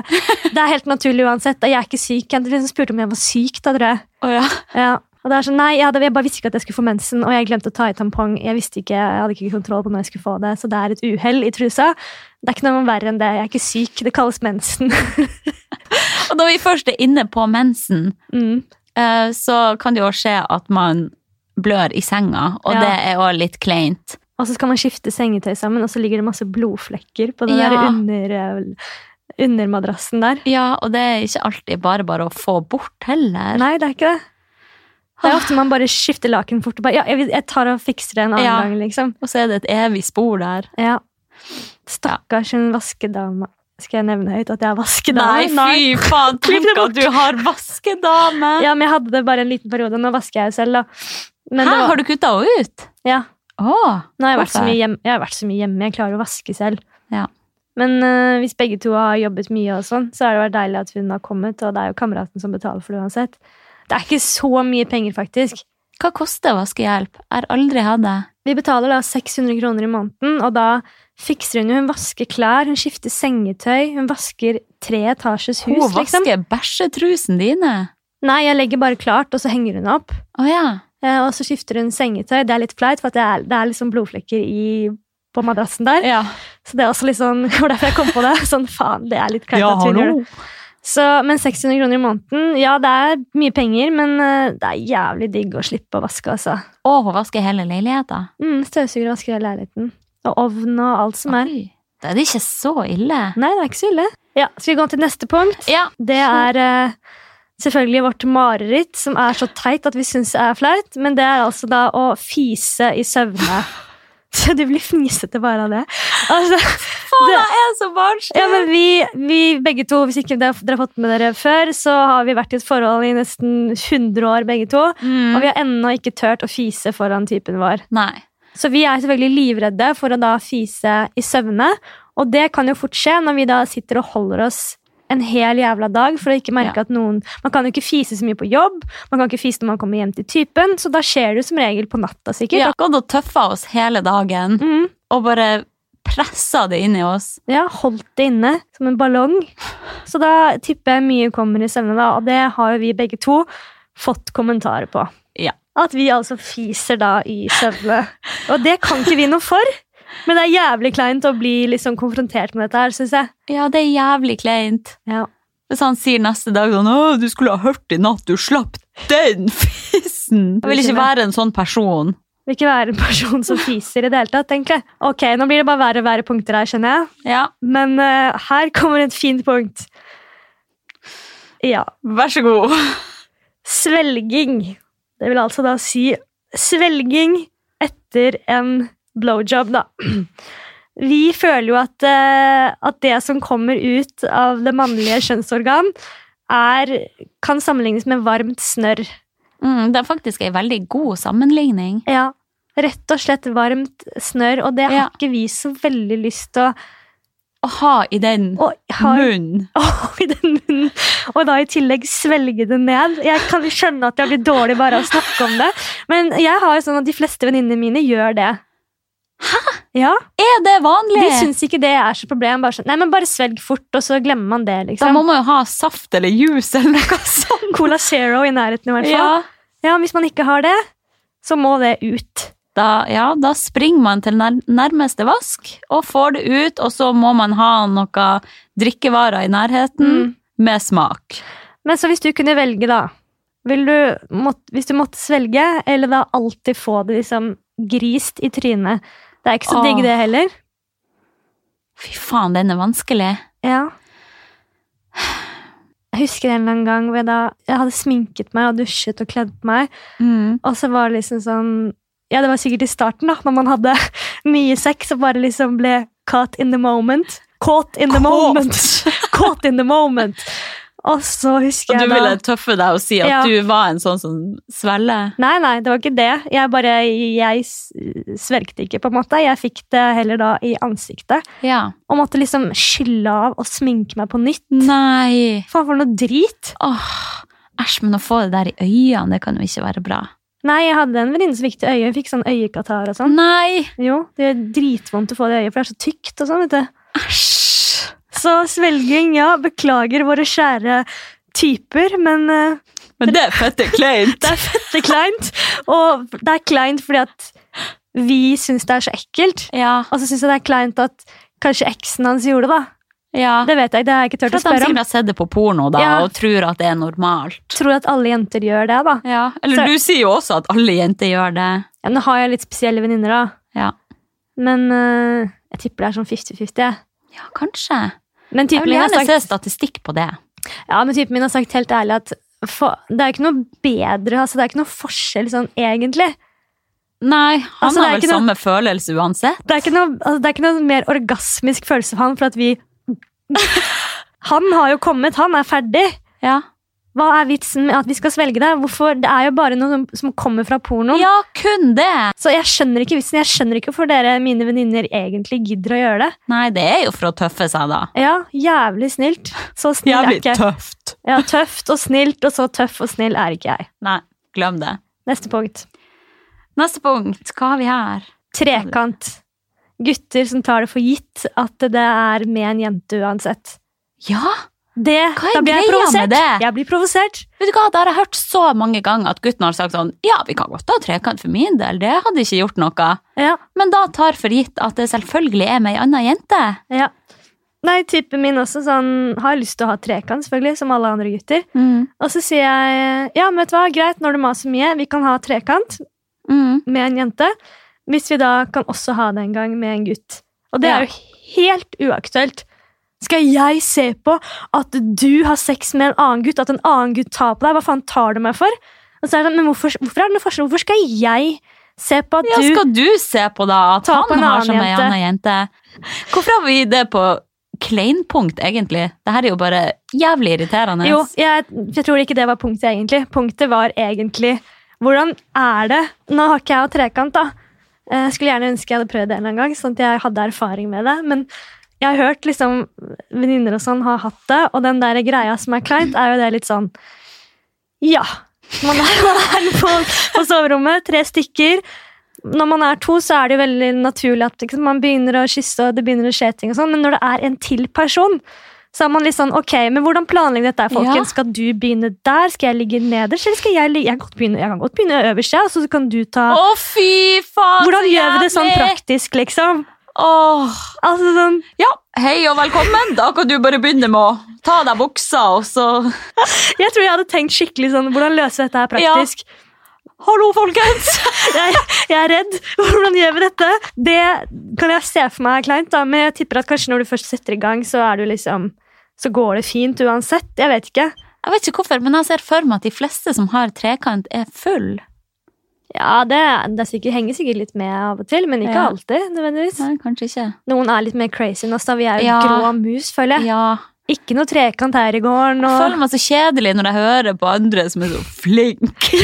Det er helt naturlig uansett, jeg er ikke syk. Jeg liksom spurte om jeg var syk, da, tror jeg. Oh, ja. Ja. Og det er sånn, nei, jeg, hadde, jeg bare visste ikke at jeg skulle få mensen, og jeg glemte å ta i tampong. Jeg visste ikke, jeg hadde ikke kontroll på når jeg skulle få det, så det er et uhell i trusa. Det er ikke noe verre enn det. Jeg er ikke syk. Det kalles mensen. Og når vi først er inne på mensen, mm. eh, så kan det jo skje at man blør i senga, og Ja. det er jo litt kleint. Og så skal man skifte sengetøy sammen, og så ligger det masse blodflekker på den Ja. der under, under undermadrassen der. Ja, og det er ikke alltid bare bare å få bort heller. Nei, det er ikke det. Det er ofte man bare skifter laken fort og bare Ja, jeg, tar og fikser det en annen Ja. gang, liksom. Og så er det et evig spor der. Ja. Stakkars en vaskedame. Skal jeg nevne høyt at jeg er vaskedame? Nei, fy faen, Tenk at du har vaskedame! Ja, men jeg hadde det bare en liten periode. Nå vasker jeg jo selv, da. Men Hæ, var, har du kutta henne ut? ja, Oh, nå har jeg, vært så mye hjemme, jeg har vært så mye hjemme. Jeg klarer å vaske selv. Ja. Men uh, hvis begge to har jobbet mye, og sånn, så har det vært deilig at hun har kommet. Og det er jo kameraten som betaler for det uansett. Det er ikke så mye penger, faktisk. Hva koster vaskehjelp? Jeg har aldri hatt det. Vi betaler da 600 kroner i måneden, og da fikser hun jo Hun vasker klær, hun skifter sengetøy, hun vasker tre etasjes Hun hus, liksom. vasker bæsjetrusen dine. Nei, jeg legger bare klart, og så henger hun opp. Oh, ja. Eh, Og så skifter hun sengetøy. Det er litt flaut, for at det er, det er liksom blodflekker i, på madrassen der. Ja, Så det er også litt sånn, var derfor jeg kom på det. Sånn, faen, det er litt kleint at hun gjør det. Så, men 600 kroner i måneden, ja, det er mye penger, men eh, det er jævlig digg å slippe å vaske, altså. Og hun vasker hele leiligheten. Mm, Støvsuger og vasker hele leiligheten. Og ovn og alt som er. Oi, Det er ikke så ille. Nei, det er ikke så ille. Ja, Skal vi gå til neste punkt? Ja. Det er eh, selvfølgelig vårt mareritt, som er så teit at vi syns det er flaut. Men det er altså da å fise i søvne. Så du blir fnisete bare av det. Altså, Faen, det, er så barnslig! ja, men vi, vi begge to, hvis ikke dere, har fått med dere før, så har vi vært i et forhold i nesten 100 år, begge to. Mm. Og vi har ennå ikke turt å fise foran typen vår. Nei. Så vi er selvfølgelig livredde for å da fise i søvne. Og det kan jo fort skje når vi da sitter og holder oss en hel jævla dag for å ikke merke Ja. at noen Man kan jo ikke fise så mye på jobb, man kan ikke fise når man kommer hjem til typen, så da skjer det som regel på natta, Vi sikkert. har gått og tøffa oss hele dagen Mm, og bare pressa det inn i oss. ja, holdt det inne som en ballong. Så da tipper jeg mye kommer i søvne, og det har jo vi begge to fått kommentarer på. Ja. At vi altså fiser da i søvne. Og det kan ikke vi noe for. Men det er jævlig kleint å bli liksom konfrontert med dette her, syns jeg. Ja, det er jævlig kleint. Ja. Hvis han sier neste dag sånn 'Å, du skulle ha hørt i natt, du slapp den fissen'. Jeg vil ikke være en sånn person. Jeg Vil ikke være en person som fiser i det hele tatt, egentlig. Ok, nå blir det bare verre og verre punkter her, skjønner jeg. Ja, Men uh, her kommer et fint punkt. Ja. vær så god. Svelging. Det vil altså da si svelging etter en blowjob, da. Vi føler jo at, eh, at det som kommer ut av det mannlige kjønnsorgan, er, kan sammenlignes med varmt snørr. Mm, det er faktisk en veldig god sammenligning. Ja, rett og slett varmt snørr, og det har Ja. ikke vi så veldig lyst til å, Å ha i den munnen. Åh, i den munnen, og da i tillegg svelge det ned. Jeg kan skjønne at jeg blir dårlig bare av å snakke om det, men jeg har jo sånn at de fleste venninnene mine gjør det. Hæ? Ja, Er det vanlig? De syns ikke det er så problem. Bare sånn, nei, men bare svelg fort, og så glemmer man det. Da liksom. må man jo ha saft eller juice eller noe sånt. Cola Zero i nærheten, i hvert fall. Ja. Ja, Hvis man ikke har det, så må det ut. Da, ja, da springer man til nær nærmeste vask og får det ut, og så må man ha noe drikkevarer i nærheten Mm. med smak. Men så hvis du kunne velge, da vil du, mått, Hvis du måtte svelge, eller da alltid få det liksom grist i trynet Det er ikke så digg, det heller. Fy faen, den er vanskelig. Ja. Jeg husker en eller annen gang hvor jeg da jeg hadde sminket meg og dusjet og kledd på meg, Mm. og så var det liksom sånn Ja, det var sikkert i starten, da, når man hadde mye sex og bare liksom ble caught in the moment. Caught in the Caught. moment! Caught in the moment. Og så husker jeg da... Og du ville tøffe deg og si at Ja. du var en sånn som svelger? Nei, nei, det var ikke det. Jeg bare, jeg s- svelgte ikke, på en måte. Jeg fikk det heller da i ansiktet. Ja. Og måtte liksom skylle av og sminke meg på nytt. Nei. Faen, for noe drit. Åh, æsj, men å få det der i øynene, det kan jo ikke være bra. Nei, jeg hadde en venninne som fikk det i øyet. Fikk sånn øyekatarr og sånn. Nei! Jo, det er dritvondt å få det i øyet, for det er så tykt og sånn, vet du. Æsj! Så svelging, ja, beklager våre kjære typer, men uh, Men det er fette kleint. det er fette kleint. Og det er kleint fordi at vi syns det er så ekkelt. Ja. Og så syns jeg det er kleint at kanskje eksen hans gjorde det, da. ja. Det vet jeg, det har jeg ikke For turt å at de spørre om. sikkert har sett det på porno da, Ja. og tror at det er normalt. Tror at alle jenter gjør det, da. Ja. Eller Så- du sier jo også at alle jenter gjør det. Ja, nå har jeg litt spesielle venninner, da. Ja. Men uh, jeg tipper det er sånn 50-50. jeg. Ja, kanskje. Men Jeg typen vil min har gjerne se statistikk på det. ja, men typen min har sagt helt ærlig at for, det er ikke noe bedre, altså det er ikke noe forskjell sånn egentlig. Nei, han Altså, har vel noe- samme følelse uansett. Det er noe, altså, det er ikke noe mer orgasmisk følelse for han for at vi Han har jo kommet, han er ferdig. Ja. Hva er vitsen med at vi skal svelge det? Hvorfor? Det er jo bare noe som, som kommer fra pornoen. ja, kun det! Så jeg skjønner ikke vitsen. Jeg skjønner ikke hvorfor dere, mine venninner, egentlig gidder å gjøre det. Nei, det er jo for å tøffe seg, da. Ja, jævlig snilt. Så snill er ikke jeg. tøft. Ja, tøft og snilt, og så tøff og snill er ikke jeg. Nei, glem det. Neste punkt. Neste punkt, hva har vi her? Trekant. Gutter som tar det for gitt at det er med en jente uansett. Ja, Det, Hva er da med provosert. det? Jeg blir provosert. vet du hva, det har jeg hørt så mange ganger at gutten har sagt sånn Ja, vi kan godt ha trekant for min del, det hadde ikke gjort noe. Ja, Men da tar for gitt at det selvfølgelig er med ei anna jente. ja. Nei, typen min også sånn, har lyst til å ha trekant, selvfølgelig, som alle andre gutter. Mm. Og så sier jeg ja, men vet du hva, greit, når du maser mye, vi kan ha trekant Mm. med en jente. Hvis vi da kan også ha det en gang med en gutt. Og det Ja. er jo helt uaktuelt. Skal jeg se på at du har sex med en annen gutt, at en annen gutt tar på deg? Hva faen tar du meg for? Og så er det sånn, men hvorfor, hvorfor er det noe forskjell? Hvorfor skal jeg se på at du Ja, skal du se på da at Ta på han en har annen som ei jente. anna jente? Hvorfor har vi det på kleinpunkt, egentlig? Det her er jo bare jævlig irriterende. Jo, jeg, jeg tror ikke det var punktet, egentlig. Punktet var egentlig hvordan er det Nå har ikke jeg hatt trekant, da. Jeg skulle gjerne ønske jeg hadde prøvd det en eller annen gang, sånn at jeg hadde erfaring med det. Men jeg har hørt liksom venninner og sånn har hatt det, og den der greia som er kleint, er jo det litt sånn Ja. Man er, man er på, på soverommet, tre stykker. Når man er to, så er det jo veldig naturlig at liksom, man begynner å kysse, og det begynner å skje ting og sånn, men når det er en til person, så er man litt sånn Ok, men hvordan planlegger dette, folkens? Ja. Skal du begynne der? Skal jeg ligge nederst, eller skal jeg ligge Jeg kan godt begynne, jeg kan godt begynne øverst, ja, så kan du ta Å, fy faen, Hvordan gjør vi det sånn praktisk, liksom? Åh. Altså sånn Ja, hei og velkommen. Da kan du bare begynne med å ta av deg buksa, og så Jeg tror jeg hadde tenkt skikkelig sånn Hvordan løse dette her praktisk? Hallo, folkens! jeg, jeg er redd. Hvordan gjør vi dette? Det kan jeg se for meg er kleint, da, men jeg tipper at kanskje når du først setter i gang, så du liksom Så går det fint uansett. Jeg vet ikke. Jeg vet ikke hvorfor, men jeg ser for meg at de fleste som har trekant, er full. Ja, det, det er sikkert, henger sikkert litt med av og til, men ikke Ja. alltid. nødvendigvis. Nei, kanskje ikke. Noen er litt mer crazy enn oss. da. Vi er jo Ja. grå mus, føler jeg. Ja. Ikke noe trekant her i gården. Jeg føler meg så kjedelig når jeg hører på andre som er så flinke.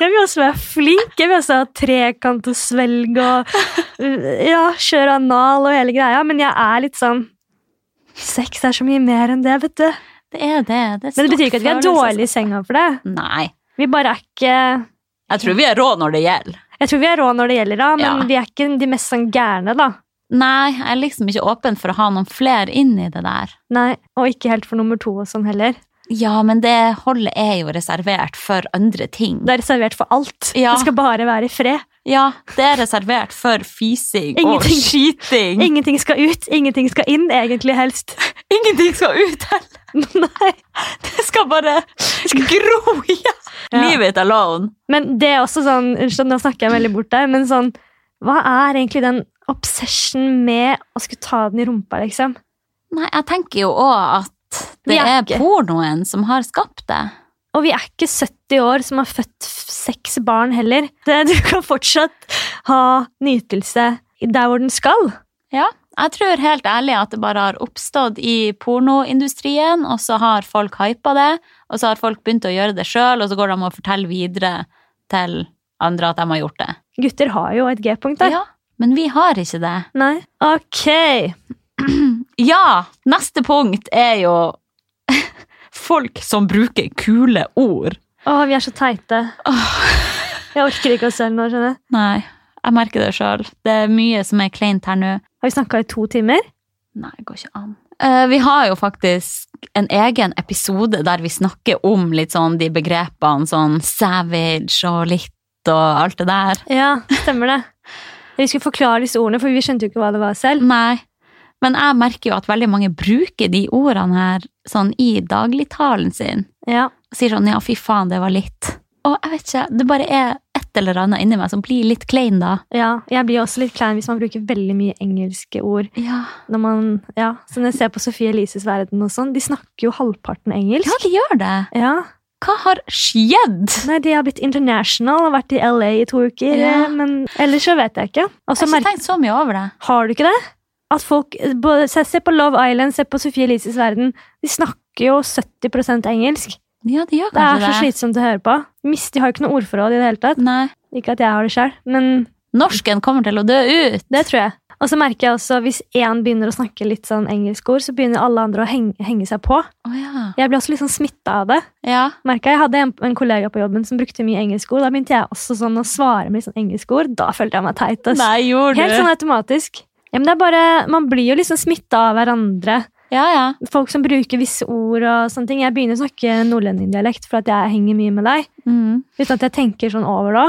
Jeg vil også være flink. Jeg vil også ha trekant og svelg og ja, kjøre anal og hele greia, men jeg er litt sånn Sex er så mye mer enn det, vet du. Det er det. det er Men det betyr ikke at vi er dårlige i senga for det. Nei. Vi bare er ikke Jeg tror vi er rå når det gjelder. Jeg tror vi er rå når det gjelder, da, men Ja. vi er ikke de mest sånn gærne, da. Nei, jeg er liksom ikke åpen for å ha noen flere inn i det der. Nei, Og ikke helt for nummer to og sånn heller. Ja, men det holdet er jo reservert for andre ting. Det er reservert for alt. Ja. Det skal bare være i fred. Ja, det er reservert for fising og skyting. Ingenting skal ut, ingenting skal inn, egentlig helst. Ingenting skal ut heller. Nei. Det skal bare gro igjen. Ja. Leave it alone. Men det er også sånn Unnskyld, nå snakker jeg veldig bort deg, men sånn Hva er egentlig den obsession med å skulle ta den i rumpa, liksom? Nei, jeg tenker jo òg at Det er er pornoen som har skapt det. Og vi er ikke 70 år som har født seks barn heller. Du kan fortsatt ha nytelse der hvor den skal. Ja, jeg tror helt ærlig at det bare har oppstått i pornoindustrien, og så har folk hypa det, og så har folk begynt å gjøre det sjøl, og så går de og forteller videre til andre at de har gjort det. Gutter har jo et G-punkt der. Ja, men vi har ikke det. Nei. Ok. Ja, neste punkt er jo folk som bruker kule ord. Å, vi er så teite. Jeg orker ikke oss selv nå, skjønner jeg. Nei, jeg merker det sjøl. Det er mye som er kleint her nå. Har vi snakka i to timer? Nei, det går ikke an. Uh, vi har jo faktisk en egen episode der vi snakker om litt sånn de begrepene sånn savage og litt og alt det der. Ja, stemmer det. Vi skulle forklare disse ordene, for vi skjønte jo ikke hva det var selv. Nei. Men jeg merker jo at veldig mange bruker de ordene her sånn i dagligtalen sin. Ja. Sier sånn ja, fy faen, det var litt. Og jeg vet ikke, det bare er et eller annet inni meg som blir litt klein da. ja. Jeg blir også litt klein hvis man bruker veldig mye engelske ord. Ja, Når man, ja, Så når jeg ser på Sofie Elises verden og sånn, de snakker jo halvparten engelsk. ja de gjør det. Ja. Hva har skjedd? Nei, de har blitt international og vært i LA i to uker. Ja. Men ellers så vet jeg ikke. Også Jeg har ikke tenkt så mye over det. Har du ikke det? At folk, se på Love Island, se på Sofie Elises verden. De snakker jo 70 engelsk. Ja, de gjør Det er så det. slitsomt å høre på. Misty De har jo ikke noe ordforråd i det hele tatt. Nei. Ikke at jeg har det sjøl, men Norsken kommer til å dø ut. det tror jeg. Og så merker jeg også, hvis én begynner å snakke litt sånn engelsk ord, så begynner alle andre å henge, henge seg på. Oh, ja. Jeg blir også litt sånn smitta av det. Ja. Merker jeg. jeg hadde en, en kollega på jobben som brukte mye engelskord. Da begynte jeg også sånn å svare med litt sånn engelske ord. Da følte jeg meg teit. Nei, gjorde Helt sånn automatisk. Ja, men det er bare, Man blir jo liksom smitta av hverandre. Ja, ja. Folk som bruker visse ord og sånne ting. Jeg begynner å snakke nordlendingdialekt for at jeg henger mye med deg. Mm. Uten at jeg tenker sånn over det.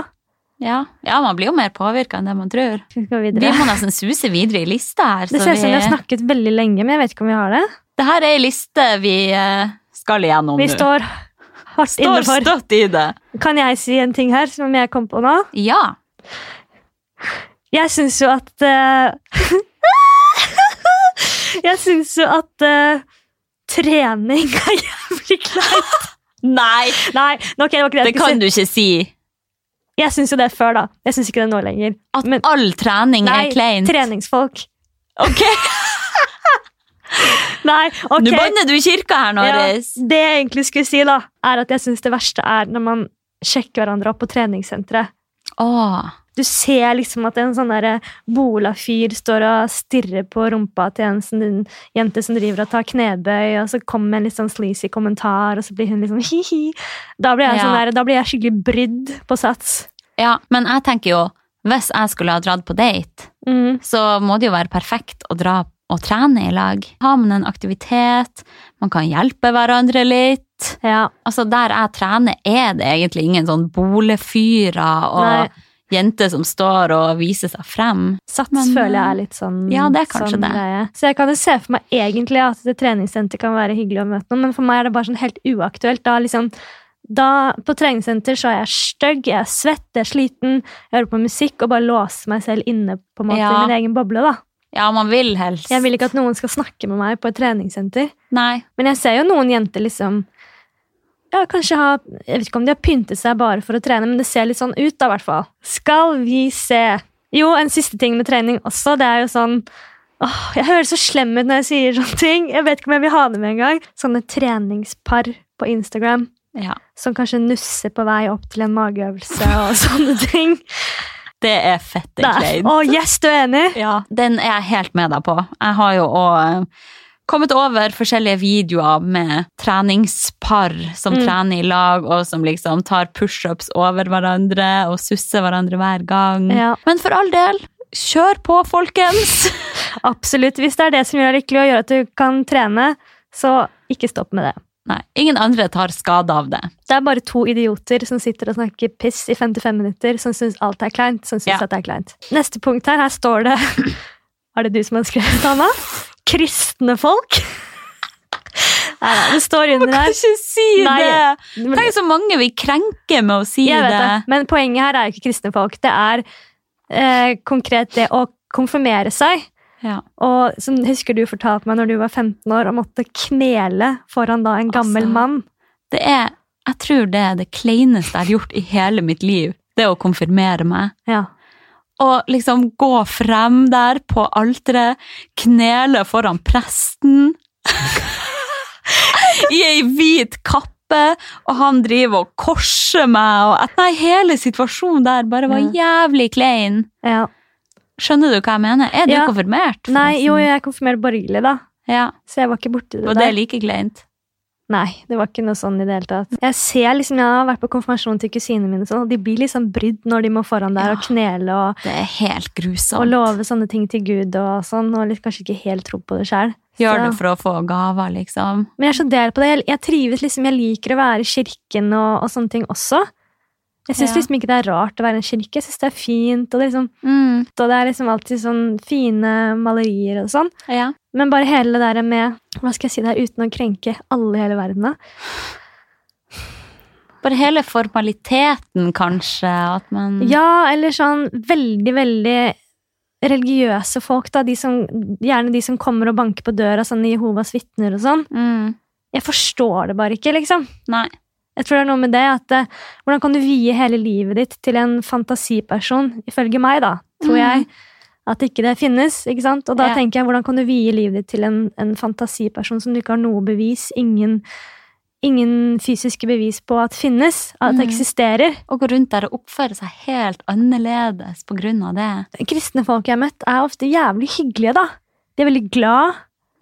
ja. Ja, man blir jo mer påvirka enn det man tror. Vi Vi må nesten suse videre i lista her. Det ser ut som vi har snakket veldig lenge, men jeg vet ikke om vi har det. Det her er ei liste vi eh, skal igjennom nå. Vi står hardt Står inne for. støtt i det. Kan jeg si en ting her som jeg kom på nå? Ja. Jeg syns jo at eh, Jeg syns jo at uh, trening er jævlig kleint. Nei, Nei, nå, ok, det var ikke det. det kan du ikke si. Jeg syns jo det før, da. Jeg syns ikke det nå lenger. At Men- all trening Nei, er kleint. Nei, treningsfolk. Ok, Nei, ok. Nå banner du i kirka her, Norris. Ja, det jeg egentlig skulle si, da, er at jeg syns det verste er når man sjekker hverandre opp på treningssenteret. Åh. Du ser liksom at en sånn der bola-fyr står og stirrer på rumpa til en sånn jente som driver og tar knebøy, og så kommer en litt sånn sleazy kommentar, og så blir hun liksom hi-hi. Da blir jeg, Ja. sånn der, da blir jeg skikkelig brydd på sats. Ja, men jeg tenker jo, hvis jeg skulle ha dratt på date, Mm. så må det jo være perfekt å dra og trene i lag. Har man en aktivitet, man kan hjelpe hverandre litt. Ja. Altså, der jeg trener, er det egentlig ingen sånn bolefyrer og Nei. Jenter som står og viser seg frem. Sats Men, føler jeg er litt sånn ja, det er kanskje sånn det. greie. Så jeg kan jo se for meg egentlig at et treningssenter kan være hyggelig å møte noen, men for meg er det bare sånn helt uaktuelt. Da liksom da, På treningssenter så er jeg stygg, jeg er svett, jeg er sliten, jeg hører på musikk og bare låser meg selv inne på en måte Ja. i min egen boble. da. Ja, man vil helst. Jeg vil ikke at noen skal snakke med meg på et treningssenter. Nei. Men jeg ser jo noen jenter liksom ja, kanskje ha, Jeg vet ikke om de har pyntet seg bare for å trene, men det ser litt sånn ut, da, i hvert fall. Skal vi se Jo, en siste ting med trening også. Det er jo sånn åh, Jeg høres så slem ut når jeg sier sånne ting. Jeg vet ikke om jeg vil ha det med engang. Sånne treningspar på Instagram Ja. som kanskje nusser på vei opp til en mageøvelse og sånne ting. Det er fette Det er- kleint. Å, yes, du er enig? Ja, den er jeg helt med deg på. Jeg har jo òg kommet over forskjellige videoer med treningspar som Mm. trener i lag, og som liksom tar pushups over hverandre og susser hverandre hver gang. Ja. Men for all del, kjør på, folkens! Absolutt. Hvis det er det som gjør deg lykkelig og gjør at du kan trene, så ikke stopp med det. Nei, ingen andre tar skade av det. Det er bare to idioter som sitter og snakker piss i 55 minutter, som syns alt er kleint. som synes Ja. at det er kleint. Neste punkt her, her står det Er det du som har skrevet, Anna? Kristne folk? Nei, nei, det står under Kan her. ikke si Nei, det! Tenk så mange vi krenker med å si det. det. Men poenget her er jo ikke kristne folk. Det er eh, konkret det å konfirmere seg. Ja. Og som husker du fortalte meg når du var 15 år og måtte knele foran da en gammel Altså. mann. Det er Jeg tror det er det kleineste jeg har gjort i hele mitt liv. Det å konfirmere meg. Ja. Og liksom gå frem der på alteret, knele foran presten i ei hvit kappe, og han driver og korser meg, og at nei, hele situasjonen der bare var jævlig klein. ja. Skjønner du hva jeg mener? Er du Ja. konfirmert? Nei, jo, jeg er konfirmert borgerlig, da. Ja, Så jeg var ikke borti det Og det er like kleint? Nei, det var ikke noe sånn i det hele tatt. Jeg ser liksom, jeg har vært på konfirmasjon til kusinene mine, og sånn, og de blir liksom brydd når de må foran der Ja. og knele og, Det er helt grusomt. og love sånne ting til Gud og sånn, og litt, kanskje ikke helt tro på det sjøl. Gjør det for å få gaver, liksom. Men jeg er så del på det. Jeg, jeg trives liksom, jeg liker å være i kirken og, og sånne ting også. Jeg syns Ja. liksom ikke det er rart å være i en kirke. Jeg syns det er fint, og det, liksom, Mm, og det er liksom alltid sånn fine malerier og sånn. ja. Men bare hele det der med Hva skal jeg si det her uten å krenke alle i hele verden, da? Bare hele formaliteten, kanskje, at man Ja, eller sånn veldig, veldig religiøse folk, da. De som, gjerne de som kommer og banker på døra, sånn Jehovas vitner og sånn. mm, Jeg forstår det bare ikke, liksom. Nei. Jeg tror det er noe med det at eh, Hvordan kan du vie hele livet ditt til en fantasiperson, ifølge meg, da, tror Mm. jeg, at ikke det finnes, ikke sant? Og da Ja. tenker jeg, hvordan kan du vie livet ditt til en, en fantasiperson som du ikke har noe bevis, ingen, ingen fysiske bevis på at finnes, at Mm. eksisterer? Og gå rundt der og oppføre seg helt annerledes på grunn av det. Kristne folk jeg har møtt, er ofte jævlig hyggelige, da. De er veldig glad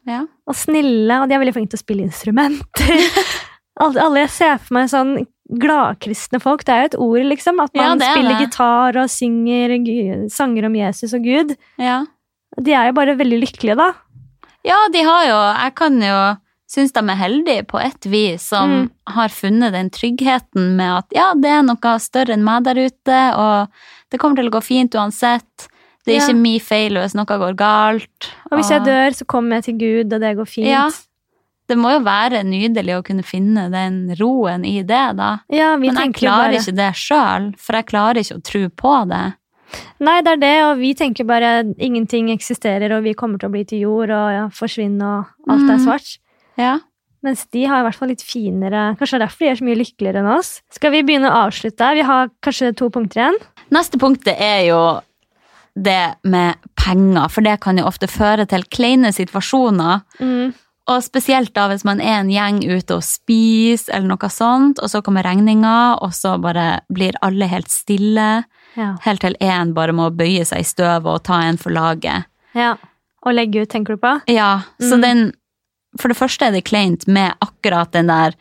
Ja. og snille, og de er veldig flinke til å spille instrumenter. alle, alle jeg ser for meg sånn gladkristne folk, det er jo et ord, liksom. At Ja, man er spiller det. gitar og synger sanger om Jesus og Gud. ja. De er jo bare veldig lykkelige, da. Ja, de har jo Jeg kan jo synes de er heldige på et vis, som Mm. har funnet den tryggheten med at ja, det er noe større enn meg der ute, og det kommer til å gå fint uansett. Det er Ja. ikke min feil hvis noe går galt. Og hvis jeg dør, så kommer jeg til Gud, og det går fint. Ja. Det må jo være nydelig å kunne finne den roen i det, da. Ja, vi Men jeg klarer bare ikke det sjøl, for jeg klarer ikke å tro på det. Nei, det er det, og vi tenker bare ingenting eksisterer, og vi kommer til å bli til jord og ja, forsvinne, og alt er Mm. svart. Ja. Mens de har i hvert fall litt finere Kanskje er derfor de er så mye lykkeligere enn oss. Skal vi begynne å avslutte? Vi har kanskje to punkter igjen. Neste punktet er jo det med penger, for det kan jo ofte føre til kleine situasjoner. Mm. Og spesielt da hvis man er en gjeng ute og spiser, eller noe sånt, og så kommer regninga, og så bare blir alle helt stille, Ja. helt til én bare må bøye seg i støvet og ta en for laget. ja. Og legge ut, tenker du på? Ja, så Mm. den For det første er det kleint med akkurat den der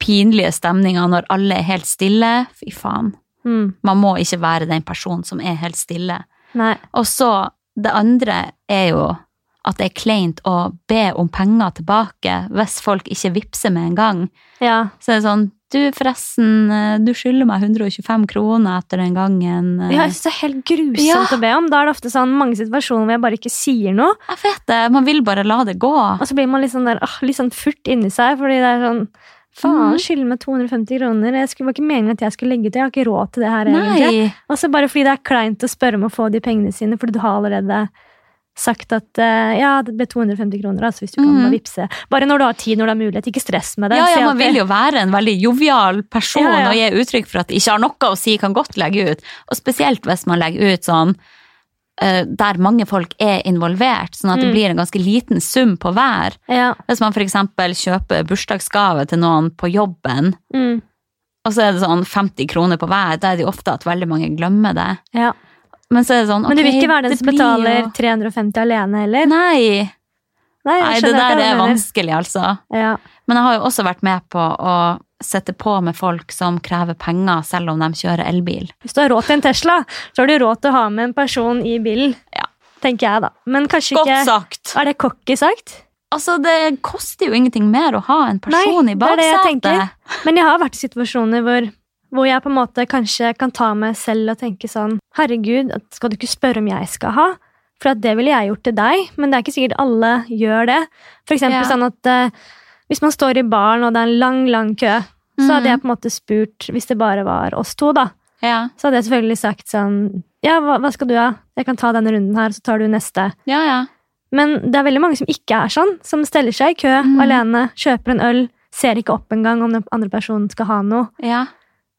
pinlige stemninga når alle er helt stille. Fy faen. Mm. Man må ikke være den personen som er helt stille. Nei. Og så, det andre er jo at det er kleint å be om penger tilbake hvis folk ikke vippser med en gang. Ja. Så er sånn Du, forresten, eh, du skylder meg 125 kroner etter den gangen. eh, ja det er helt grusomt Ja. å be om. Da er det ofte sånn mange situasjoner hvor jeg bare ikke sier noe. Jeg vet det, man vil bare la det gå. Og så blir man litt sånn, der, åh, litt sånn furt inni seg, fordi det er sånn Faen, Mhm. skylder meg 250 kroner. Jeg skulle, var ikke meningen at jeg skulle legge ut. Jeg har ikke råd til det her, egentlig. Nei. Og så bare fordi det er kleint å spørre om å få de pengene sine, fordi du har allerede sagt at eh, ja, det ble 250 kroner, altså hvis du kan mm. bare vippse. Bare når du har tid, når du har mulighet. Ikke stress med det. Ja, ja, man vil jo være en veldig jovial person Ja, ja. og gi uttrykk for at det ikke har noe å si, kan godt legge ut. Og spesielt hvis man legger ut sånn eh, der mange folk er involvert, sånn at det Mm. blir en ganske liten sum på hver. Ja. Hvis man f.eks. kjøper bursdagsgave til noen på jobben, Mm. og så er det sånn 50 kroner på hver, da er det jo ofte at veldig mange glemmer det. ja. Men så er det sånn, Men du vil ikke være den det som betaler 350 alene heller? Nei, Nei, nei, det der det er vanskelig, altså. Ja. Men jeg har jo også vært med på å sette på med folk som krever penger selv om de kjører elbil. Hvis du har råd til en Tesla, så har du råd til å ha med en person i bilen. Ja. Tenker jeg, da. Men kanskje Godt ikke sagt! Er det cocky sagt? Altså, det koster jo ingenting mer å ha en person Nei, i det det baksetet. Men jeg har vært i situasjoner hvor, hvor jeg på en måte kanskje kan ta meg selv og tenke sånn Herregud, skal du ikke spørre om jeg skal ha? For at det ville jeg gjort til deg, men det er ikke sikkert alle gjør det. For eksempel Ja. sånn at uh, hvis man står i baren og det er en lang, lang kø, så hadde Mhm. jeg på en måte spurt, hvis det bare var oss to, da, Ja, så hadde jeg selvfølgelig sagt sånn Ja, hva, hva skal du ha? Jeg kan ta denne runden her, så tar du neste. ja. ja. Men det er veldig mange som ikke er sånn. Som steller seg i kø Mm. alene, kjøper en øl, ser ikke opp engang om den andre personen skal ha noe. Ja.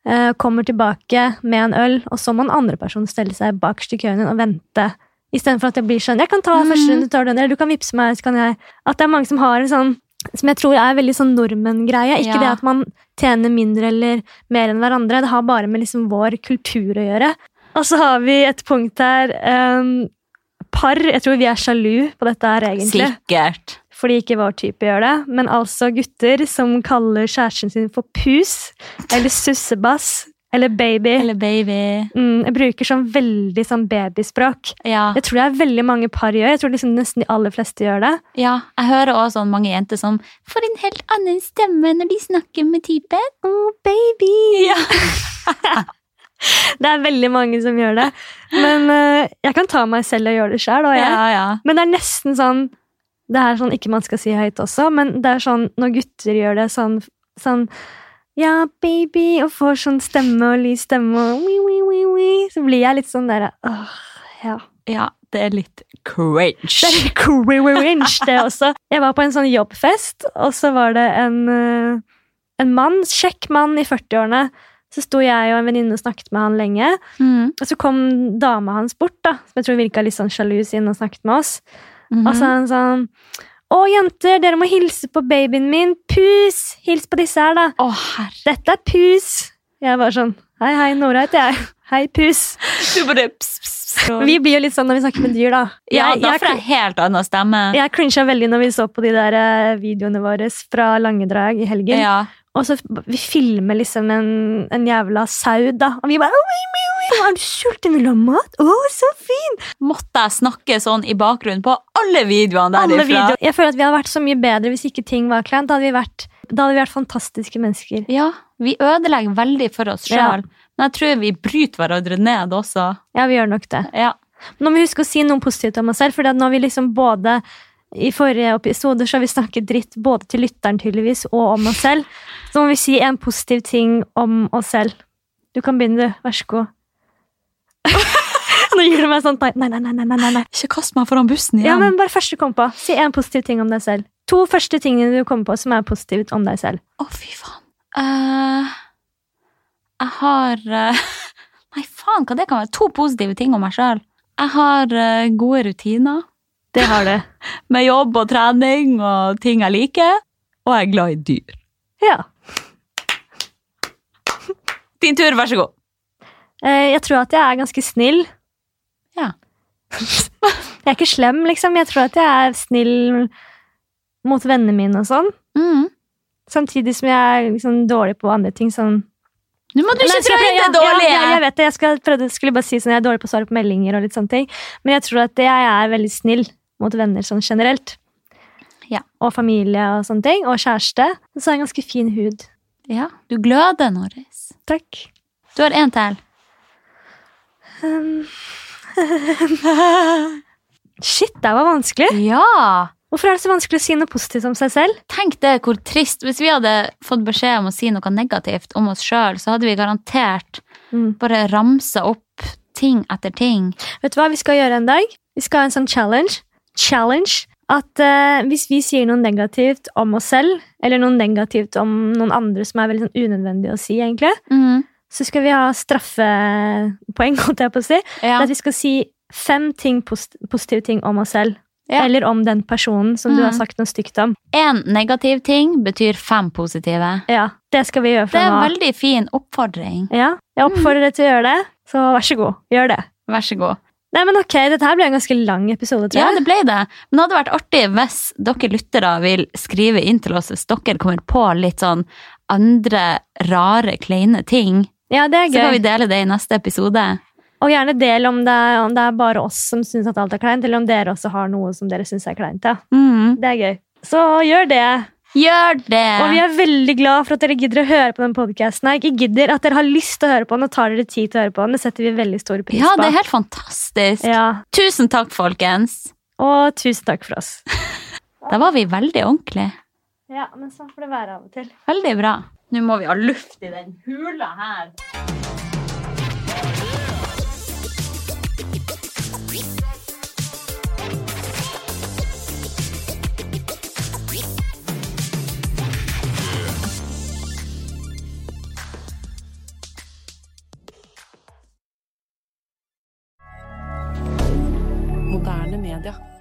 Eh, kommer tilbake med en øl, og så må den andre personen stelle seg bakerst i køen din og vente. Istedenfor at det blir sånn 'Jeg kan ta Mm. første runde, tar du den, eller du kan vippse meg, så kan jeg At det er mange som har en sånn som jeg tror er veldig sånn nordmenn-greie. Ikke Ja. det at man tjener mindre eller mer enn hverandre. Det har bare med liksom vår kultur å gjøre. Og så har vi et punkt her um, Par. Jeg tror vi er sjalu på dette her, egentlig. Sikkert. Fordi ikke vår type gjør det. Men altså gutter som kaller kjæresten sin for pus eller sussebass eller baby. Eller baby. Mm, jeg bruker sånn veldig sånn babyspråk. Ja. Det tror jeg veldig mange par gjør. Jeg tror liksom nesten de aller fleste gjør det. ja. Jeg hører også sånn mange jenter som får en helt annen stemme når de snakker med typen. Oh, baby! Ja. det er veldig mange som gjør det. Men uh, jeg kan ta meg selv og gjøre det sjøl. Ja, ja. Men det er nesten sånn Det er sånn ikke man skal si høyt også, men det er sånn når gutter gjør det sånn, sånn Ja, baby, og får sånn stemme og lys stemme og wii, wii, wii, wii, så blir jeg litt sånn åh, ja. Ja, det er litt cringe. Det er litt cringe, det også. Jeg var på en sånn jobbfest, og så var det en, eh, en mann, kjekk mann i 40-årene. Så sto jeg og en venninne og snakket med han lenge. Mm. Og så kom dama hans bort, da, som jeg tror virka litt sånn sjalu siden han snakket med oss. Mhm. Og så er han sånn Å, jenter, dere må hilse på babyen min. Pus! Hils på disse her, da. Å, herre. Dette er Pus. Jeg var sånn Hei, hei, Nora heter jeg. Hei, Pus. Du bare pss, pss, pss. Vi blir jo litt sånn når vi snakker med dyr, da. Ja, Jeg- da jeg- får jeg helt annen stemme. Jeg crincha veldig når vi så på de der eh, videoene våre fra Langedrag i helgen. Ja. Og så vi filmer liksom en, en jævla sau, da. Og vi bare «Oi, oi, oi, Er du sulten? Vil du ha mat? Å, så fin! Måtte jeg snakke sånn i bakgrunnen på alle videoene Alle derifra? videoer. Jeg føler at vi hadde vært så mye bedre hvis ikke ting var kleint. Da hadde vi vært, hadde vi vært fantastiske mennesker. Ja, vi ødelegger veldig for oss Ja. Men jeg tror vi bryter hverandre ned også. Ja, vi gjør nok det. Ja. Nå må vi huske å si noe positivt om oss selv, for nå har vi liksom både i forrige episode så har vi snakket dritt både til lytteren tydeligvis og om oss selv. Så må vi si en positiv ting om oss selv. Du kan begynne, du. Vær så god. Nå gir du meg sånn nei, nei, nei, nei, nei, nei. Ikke kast meg foran bussen igjen. Ja, men bare første du kom på. Si en positiv ting om deg selv. To første tingene du kommer på som er positivt om deg selv. Å, fy faen. Uh, jeg har uh, Nei, faen, hva det kan være? To positive ting om meg sjøl. Jeg har uh, gode rutiner Det har det. med jobb og trening og ting jeg liker. Og jeg er glad i dyr. Ja. Din tur, vær så god. Eh, Jeg tror at jeg er ganske snill. Ja. Jeg er ikke slem, liksom. Jeg tror at jeg er snill mot vennene mine og sånn. Mm. Samtidig som jeg er liksom dårlig på andre ting. Sånn. Nå må du ikke trøye prøve- det dårlige! Ja, ja, jeg vet det. Jeg skal prøve, skulle bare si sånn, jeg er dårlig på å svare på meldinger og litt sånne ting. Men jeg tror at jeg er veldig snill mot venner sånn generelt. Ja. Og familie og sånne ting. Og kjæreste. Og så har jeg ganske fin hud. Ja, du gløder, Norris. Takk. Du har en til. Um. Shit, det var vanskelig. Ja! Hvorfor er det så vanskelig å si noe positivt om seg selv? Tenk det, hvor trist. Hvis vi hadde fått beskjed om å si noe negativt om oss sjøl, så hadde vi garantert Mm. bare ramsa opp ting etter ting. Vet du hva vi skal gjøre en dag? Vi skal ha en sånn challenge. Challenge. At uh, hvis vi sier noe negativt om oss selv, eller noe negativt om noen andre som er veldig sånn unødvendig å si, egentlig, Mm. så skal vi ha straffepoeng, holdt jeg på å si. Ja. At vi skal si fem ting post positive ting om oss selv. Ja. Eller om den personen som du Mm. har sagt noe stygt om. Én negativ ting betyr fem positive. Ja, Det skal vi gjøre Det er en veldig fin oppfordring. Ja, jeg oppfordrer deg til å gjøre det, så vær så god, gjør det. Vær så god. Nei, men ok, Dette her ble en ganske lang episode, tror jeg. Ja, det ble det. Men det hadde vært artig hvis dere lyttere vil skrive inn til oss hvis dere kommer på litt sånn andre rare, kleine ting. Ja, det er gøy. Så kan vi dele det i neste episode. Og gjerne del om det, om det er bare oss som syns at alt er kleint, eller om dere også har noe som dere syns er kleint. Ja. Mm. Det er gøy. Så gjør det. Gjør det! Og vi er veldig glad for at dere gidder å høre på den podkasten. Ikke gidder at dere har lyst til å høre på den og tar dere tid til å høre på den. Det setter vi veldig stor pris på. Ja, det er helt fantastisk. Ja, Tusen takk, folkens. Og tusen takk for oss. Da var vi veldig ordentlige. Ja, men sånn får det være av og til. Veldig bra. Nå må vi ha luft i den hula her. moderne media.